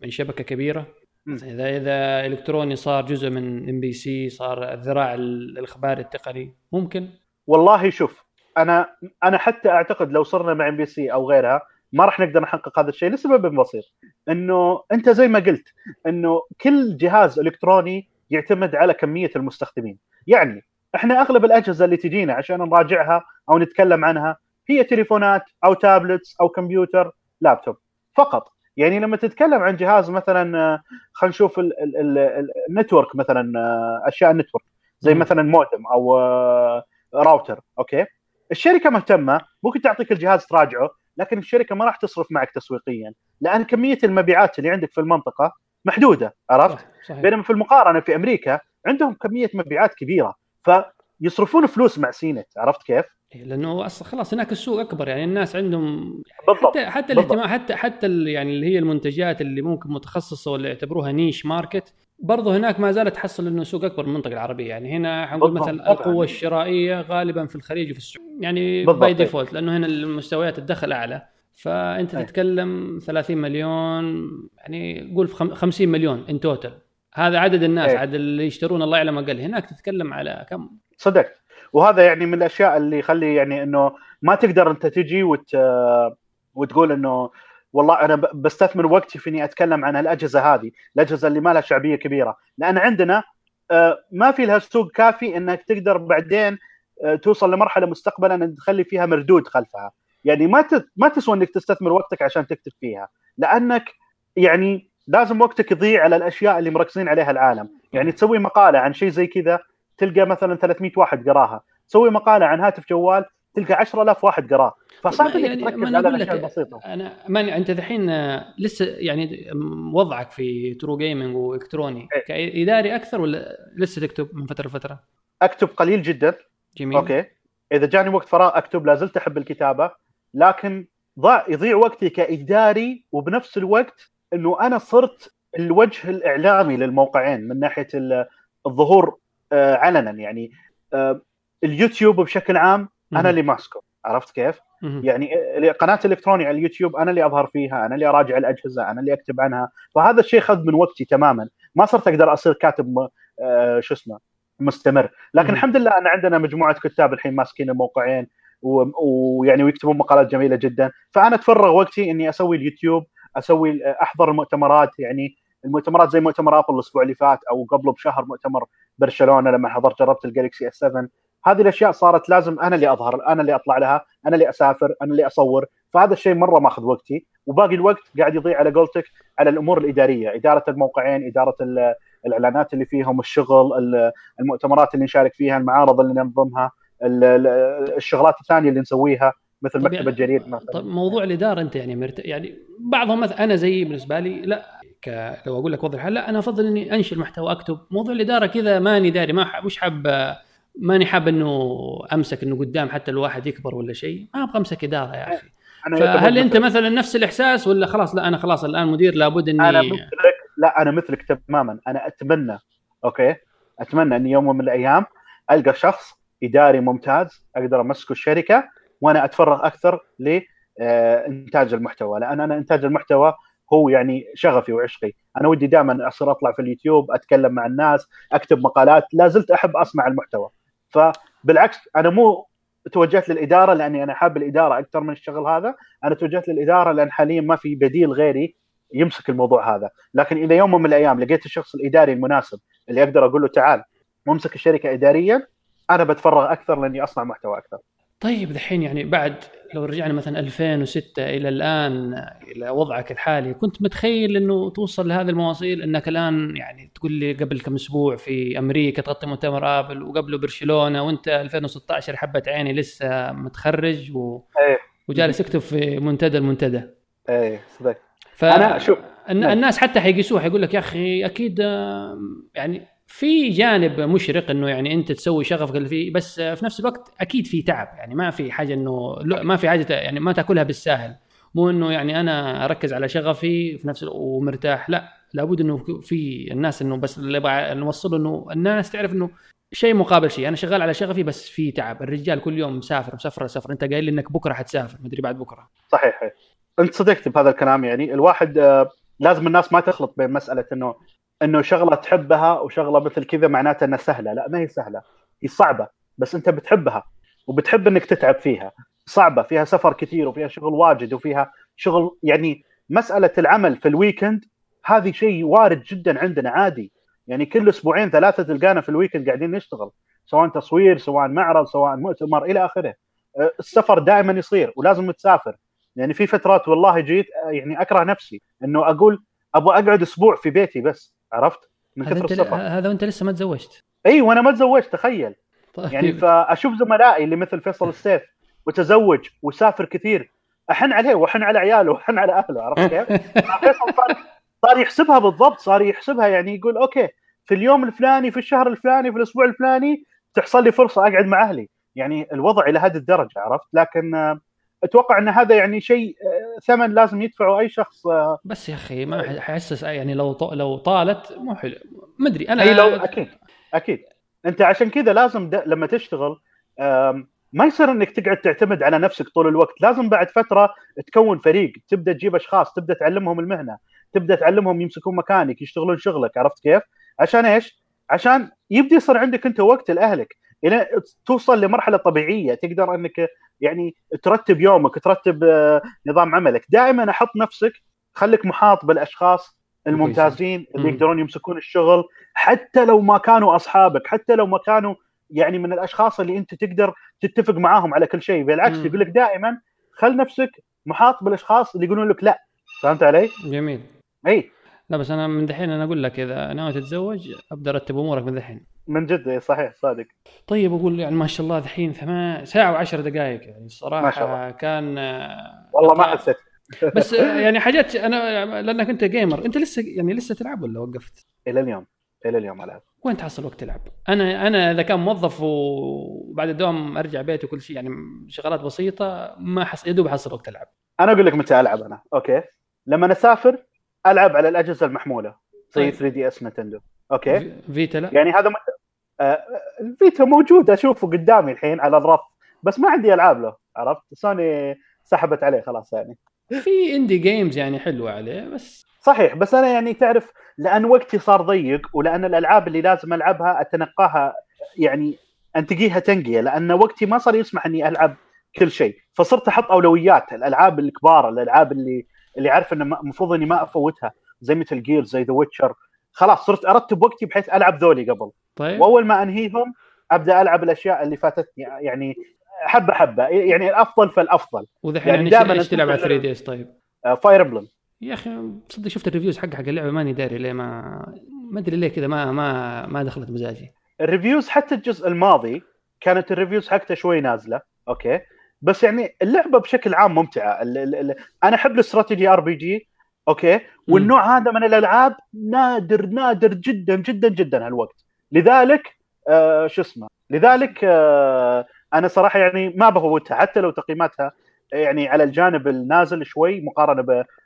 من شبكة كبيرة. إذا إذا إلكتروني صار جزء من MBC صار الذراع ال- الإخباري التقني ممكن؟ والله شوف أنا أنا حتى أعتقد لو صرنا مع MBC أو غيرها ما راح نقدر نحقق هذا الشيء لسبب بسيط إنه أنت زي ما قلت إنه كل جهاز إلكتروني يعتمد على كمية المستخدمين. يعني إحنا أغلب الأجهزة اللي تجينا عشان نراجعها أو نتكلم عنها هي تليفونات أو tablets أو كمبيوتر لابتوب. فقط. يعني لما تتكلم عن جهاز مثلا خلينا نشوف ال- ال- ال- ال- ال network مثلا أشياء ال network. زي. مثلا مودم أو آه، router. okay؟ الشركة مهتمة ممكن تعطيك الجهاز تراجعه لكن الشركة ما راح تصرف معك تسويقيا لأن كمية المبيعات اللي عندك في المنطقة محدودة عرفت صح صحيح بينما في المقارنة في أمريكا عندهم كمية مبيعات كبيرة فيصرفون فلوس مع CNET عرفت كيف؟ إيه، لأنه أصلا خلاص هناك السوق أكبر يعني الناس عندهم بالضبط حتى حتى. الاهتمام حتى حتى يعني اللي هي المنتجات اللي ممكن متخصصة ولا يعتبروها niche market برضه هناك ما زالت تحصل إنه سوق أكبر من المنطقة العربية يعني هنا حنقول مثلا. القوه الشرائية غالبا في الخليج وفي السعودية يعني by إيه. default لأنه هنا المستويات الدخل أعلى فأنت أي. تتكلم 30 مليون يعني قول في خم- 50 مليون in total هذا عدد الناس أي. عدد اللي يشترون الله يعلم أقل هناك تتكلم على كم صدقت وهذا يعني من الأشياء اللي يخلي يعني إنه ما تقدر أنت تجي وت... وتقول إنه والله أنا بستثمر وقتي في إني أتكلم عن الأجهزة هذه، الأجهزة اللي ما لها شعبية كبيرة، لأن عندنا آه، ما في لها سوق كافي إنك تقدر بعدين آه، توصل لمرحلة مستقبلا إن تخلي فيها مردود خلفها، يعني ما. ما تسوى إنك تستثمر وقتك عشان تكتب فيها، لأنك يعني لازم وقتك يضيع على الأشياء اللي مركزين عليها العالم، يعني تسوي مقالة عن شيء زي كذا تلقى مثلا 300 واحد قراها. تسوي مقالة عن هاتف جوال تلقى 10000 واحد قراه. فصعب إنك يعني تركز على الأشياء البسيطة. أنا ماني أنت الحين آه، لسه يعني وضعك في True Gaming وإلكتروني. إيه. كإداري أكثر ولا لسه تكتب من فترة لفترة؟ أكتب قليل جدا. جميل. okay. إذا جاني وقت فراغ أكتب لا زلت أحب الكتابة. لكن ضاع يضيع وقتي كإداري وبنفس الوقت إنه أنا صرت الوجه الإعلامي للموقعين من ناحية ال- الظهور آه، علنا. يعني آه، اليوتيوب بشكل عام. أنا اللي ماسكه عرفت كيف؟ يعني قناه الكتروني على اليوتيوب أنا اللي أظهر فيها أنا اللي أراجع الأجهزة أنا اللي أكتب عنها. فهذا الشيء خذ من وقتي تماما. ما صرت أقدر أصير كاتب م- آه، شو اسمه مستمر. لكن مم. الحمد لله أن عندنا مجموعة كتاب الحين ماسكين الموقعين و- ويعني ويكتبون مقالات جميلة جدا. فأنا أتفرغ وقتي إني أسوي اليوتيوب أسوي أحضر المؤتمرات. يعني المؤتمرات زي مؤتمر أبل الأسبوع اللي فات أو قبله بشهر مؤتمر برشلونة لما حضرت جربت ال Galaxy S 7 هذه الأشياء صارت لازم أنا اللي أظهر أنا اللي أطلع لها أنا اللي أسافر أنا اللي أصور. فهذا الشيء مرة ماخذ وقتي. وباقي الوقت قاعد يضيع على قولتك على الأمور الإدارية إدارة الموقعين إدارة ال- الإعلانات اللي فيهم الشغل ال- المؤتمرات اللي نشارك فيها المعارض اللي ننظمها ال- ال- الشغلات الثانية اللي نسويها مثل مكتبة جرير مثلا. طب موضوع الإدارة أنت يعني مرت... يعني بعضهم مثلا أنا زي بالنسبة لي لا ك... لو أقول لك وضع الحال لا أنا أفضل إني انشر محتوى أكتب. موضوع الإدارة كذا ماني داري ما ح... مش حاب ماني حاب إنه أمسك إنه قدام حتى الواحد يكبر ولا شيء. ما أبغى أمسك إدارة يا أخي. فهل يعتبر أنت مثل- مثلا نفس الإحساس ولا خلاص؟ لا أنا خلاص الآن مدير لابد اني أنا مثلك لا أنا مثلك تماما. أنا أتمنى أوكي؟ أتمنى إن يوم من الأيام ألقى شخص إداري ممتاز أقدر أمسكه الشركة وأنا أتفرغ أكثر لانتاج المحتوى. لأن أنا إنتاج المحتوى هو يعني شغفي وعشقي. أنا ودي دائما أصير أطلع في اليوتيوب أتكلم مع الناس أكتب مقالات. لا زلت أحب أصنع المحتوى. فبالعكس أنا مو توجهت للإدارة لأني أنا حاب الإدارة أكثر من الشغل هذا أنا توجهت للإدارة لأن حاليا ما في بديل غيري يمسك الموضوع هذا. لكن إذا يوم من الأيام لقيت الشخص الإداري المناسب اللي أقدر أقول له تعال وامسك الشركة اداريا أنا بتفرغ أكثر لأني أصنع محتوى أكثر. طيب دحين يعني بعد لو رجعنا مثلا 2006 إلى الآن إلى وضعك الحالي كنت متخيل إنه توصل لهذه المواصيل؟ إنك الآن يعني تقول لي قبل كم أسبوع في أمريكا تغطي مؤتمر آبل وقبله برشلونة وأنت 2016 حبة عيني لسه متخرج و... إيه. وجالس تكتب في منتدى المنتدى. إيه صدق. ف... أنا شوف- نعم. الناس حتى حيقيسوها يقول لك يا أخي أكيد يعني في جانب مشرق إنه يعني أنت تسوي شغفك اللي فيه بس في نفس الوقت أكيد في تعب يعني ما في حاجة إنه ما في حاجة يعني ما تأكلها بالساهل. مو إنه يعني أنا أركز على شغفي في نفس ومرتاح لا. لابد إنه في الناس إنه بس اللي نوصله إنه الناس تعرف إنه شيء مقابل شيء. أنا شغال على شغفي بس في تعب. الرجال كل يوم مسافر مسافر سفر أنت قايل لي إنك بكرة حتسافر مدري بعد بكرة. صحيح. أنت صدقت بهذا الكلام يعني. الواحد آه، لازم الناس ما تخلط بين مسألة إنه إنه شغلة تحبها وشغلة مثل كذا معناتها إنها سهلة. لا ما هي سهلة. هي صعبة بس أنت بتحبها وبتحب إنك تتعب فيها. صعبة فيها سفر كثير وفيها شغل واجد وفيها شغل يعني مسألة العمل في ال weekend هذه شيء وارد جدا عندنا عادي. يعني كل أسبوعين ثلاثة تلقانا في ال weekend قاعدين نشتغل سواء تصوير سواء معرض سواء مؤتمر إلى آخره. آه، السفر دائما يصير ولازم تسافر. يعني في فترات والله جيت يعني أكره نفسي إنه أقول أبغى أقعد أسبوع في بيتي بس. عرفت؟ من هذا كثر السفر هذا وانت لسه ما تزوجت. إي وأنا ما تزوجت تخيل. طيب. يعني فأشوف زملائي اللي مثل فيصل (laughs) السيف وتزوج وسافر كثير أحن عليه وأحن على عياله وأحن على أهله عرفت كيف؟ (laughs) فيصل صار صار يحسبها بالضبط صار يحسبها يعني يقول okay في اليوم الفلاني في الشهر الفلاني في الأسبوع الفلاني تحصل لي فرصة أقعد مع أهلي. يعني الوضع إلى هذه الدرجة عرفت؟ لكن آه، أتوقع إن هذا يعني شيء آه، ثمن لازم يدفعه أي شخص آه، بس يا أخي ما ح- حيحسس يعني لو ط... لو طالت مو حلو. ما أدري أنا إي لو أكيد أكيد. أنت عشان كذا لازم د... لما تشتغل ما يصير إنك تقعد تعتمد على نفسك طول الوقت. لازم بعد فترة تكون فريق تبدأ تجيب أشخاص تبدأ تعلمهم المهنة تبدأ تعلمهم يمسكون مكانك يشتغلون شغلك عرفت كيف؟ عشان إيش؟ عشان يبدأ يصير عندك أنت وقت لأهلك. إلى توصل لمرحلة طبيعية تقدر إنك يعني ترتب يومك ترتب آه، نظام عملك دائما أحط نفسك خليك محاط بالأشخاص الممتازين اللي. يقدرون يمسكون الشغل حتى لو ما كانوا أصحابك حتى لو ما كانوا يعني من الأشخاص اللي أنت تقدر تتفق معاهم على كل شيء بالعكس. يقول لك دائما خل نفسك محاط بالأشخاص اللي يقولون لك لا فهمت علي؟ جميل إي لا بس أنا من دحين أنا أقول لك إذا ناوي تتزوج أبدأ رتب أمورك من دحين. من جد؟ إي صحيح صادق. طيب أقول يعني ما شاء الله دحين ثمان ساعة وعشر دقائق يعني الصراحة ما شاء الله. كان والله ما حسيت. (laughs) بس يعني حاجات أنا لأنك أنت جيمر أنت لسه يعني لسه تلعب ولا وقفت؟ إلى اليوم إلى اليوم العب وين تحصل وقت تلعب؟ أنا أنا إذا كان موظف وبعد الدوام أرجع بيتي وكل شيء يعني شغلات بسيطة ما حص... يا دوب احصل وقت ألعب. أنا أقول لك متى ألعب أنا okay؟ لما أسافر ألعب على الأجهزة المحمولة زي طيب. 3 DS Nintendo. okay؟ في- فيتا لا. يعني هذا مت... آه، الفيتا موجود أشوفه قدامي الحين على الرف بس ما عندي ألعاب له عرفت؟ سوني سحبت عليه خلاص يعني. في indie games يعني حلوة عليه بس صحيح بس أنا يعني تعرف لأن وقتي صار ضيق ولأن الألعاب اللي لازم ألعبها أتنقاها يعني أنتقيها تنقية لأن وقتي ما صار يسمح إني ألعب كل شيء فصرت أحط أولويات الألعاب الكبار الألعاب اللي اللي عارف إنه المفروض إني ما أفوتها زي مثل Gear زي The Witcher خلاص صرت ارتب وقتي بحيث ألعب ذولي قبل. طيب. وأول ما أنهيهم أبدأ ألعب الأشياء اللي فاتتني يعني حبة حبة. يعني الأفضل فالأفضل. ودحين يعني يعني, دائماً إيش تلعب على أنت- 3 D S طيب؟ Fire Emblem يا أخي تصدق شفت ال reviews حق حق اللعبة ماني داري ليه ما ما أدري ليه كذا ما ما ما دخلت مزاجي. ال reviews حتى الجزء الماضي كانت ال reviews حقته شوي نازلة. Okay. بس يعني اللعبة بشكل عام ممتعة. ال ال ال أنا أحب ال strategy RPG okay؟ والنوع هذا من الألعاب نادر نادر جدا جدا جدا هالوقت. لذلك آه شو اسمه؟ لذلك آه أنا صراحة يعني ما بفوتها. حتى لو تقييماتها يعني على الجانب النازل شوي مقارنة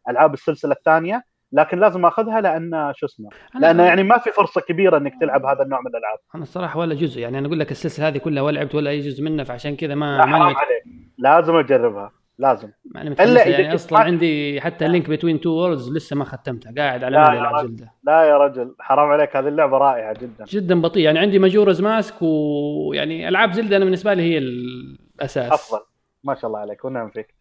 بألعاب السلسلة الثانية لكن لازم أخذها لأن شو اسمه لأنه يعني ما في فرصة كبيرة إنك تلعب هذا النوع من الألعاب. أنا الصراحة ولا جزء يعني أنا أقول لك السلسلة هذه كلها ولا لعبت ولا أي جزء منها فعشان كذا ما لا ماني حرام عليك. لازم أجربها لازم. ماني متحمس يعني أصلا ما- عندي حتى Link Between Two Worlds لسه ما ختمتها قاعد على يا العب. Zelda. لا يا رجل حرام عليك هذه اللعبة رائعة جدا. جدا بطيء يعني عندي Majora's Mask ويعني ألعاب Zelda أنا بالنسبة لي هي الأساس. أفضل. ما شاء الله عليك ونعم فيك.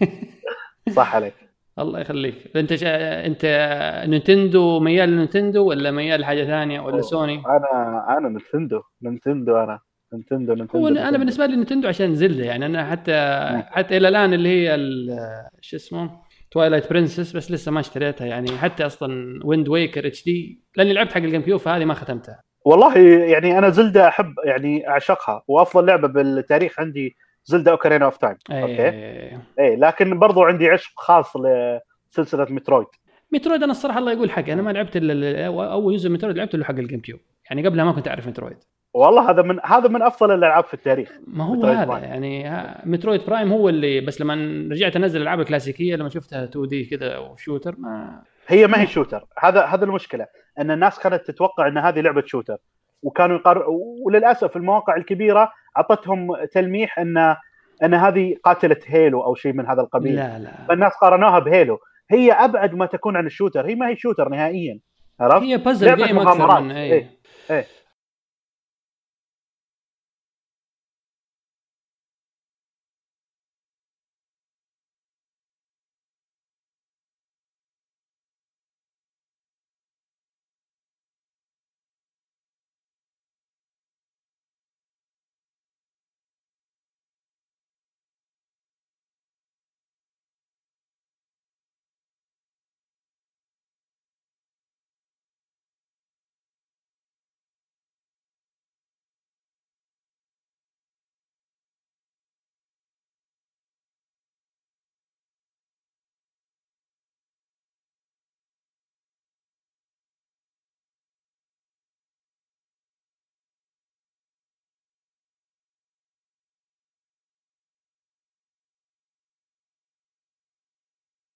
(laughs) صح عليك. الله يخليك انت شا... انت Nintendo ميال ل Nintendo ولا ميال لحاجة ثانية ولا أوه. سوني؟ أنا أنا Nintendo Nintendo أنا Nintendo Nintendo Nintendo. أنا بالنسبة لي Nintendo عشان Zelda يعني أنا حتى نعم. حتى إلى الآن اللي هي شو اسمه Twilight Princess بس لسه ما اشتريتها يعني حتى أصلا Wind Waker HD لأني لعبت حق ال GameCube فهذه ما ختمتها والله يعني أنا Zelda أحب يعني أعشقها وأفضل لعبة بالتاريخ عندي Zelda Ocarina of Time. Okay. إيه. اي لكن برضو عندي عشق خاص لسلسلة Metroid. Metroid أنا الصراحة الله يقول حق أنا ما لعبت أول جزء Metroid لعبته له حق ال GameCube يعني قبلها ما كنت أعرف Metroid. والله هذا من هذا من أفضل الألعاب في التاريخ ما هو Metroid هذا Prime. يعني Metroid Prime هو اللي بس لما رجعت أنزل الالعاب الكلاسيكية لما شفتها 2 D كذا و shooter ما هي ما هي shooter. هذا هذا المشكلة أن الناس كانت تتوقع إن هذه لعبة shooter. وكانوا يقر... وللأسف المواقع الكبيرة أعطتهم تلميح أن أن هذه قاتلة Halo أو شيء من هذا القبيل لا لا فالناس قارنوها ب Halo هي أبعد ما تكون عن ال shooter هي ما هي shooter نهائيا عرفت؟ هي puzzle game أكثر. من إيه. اي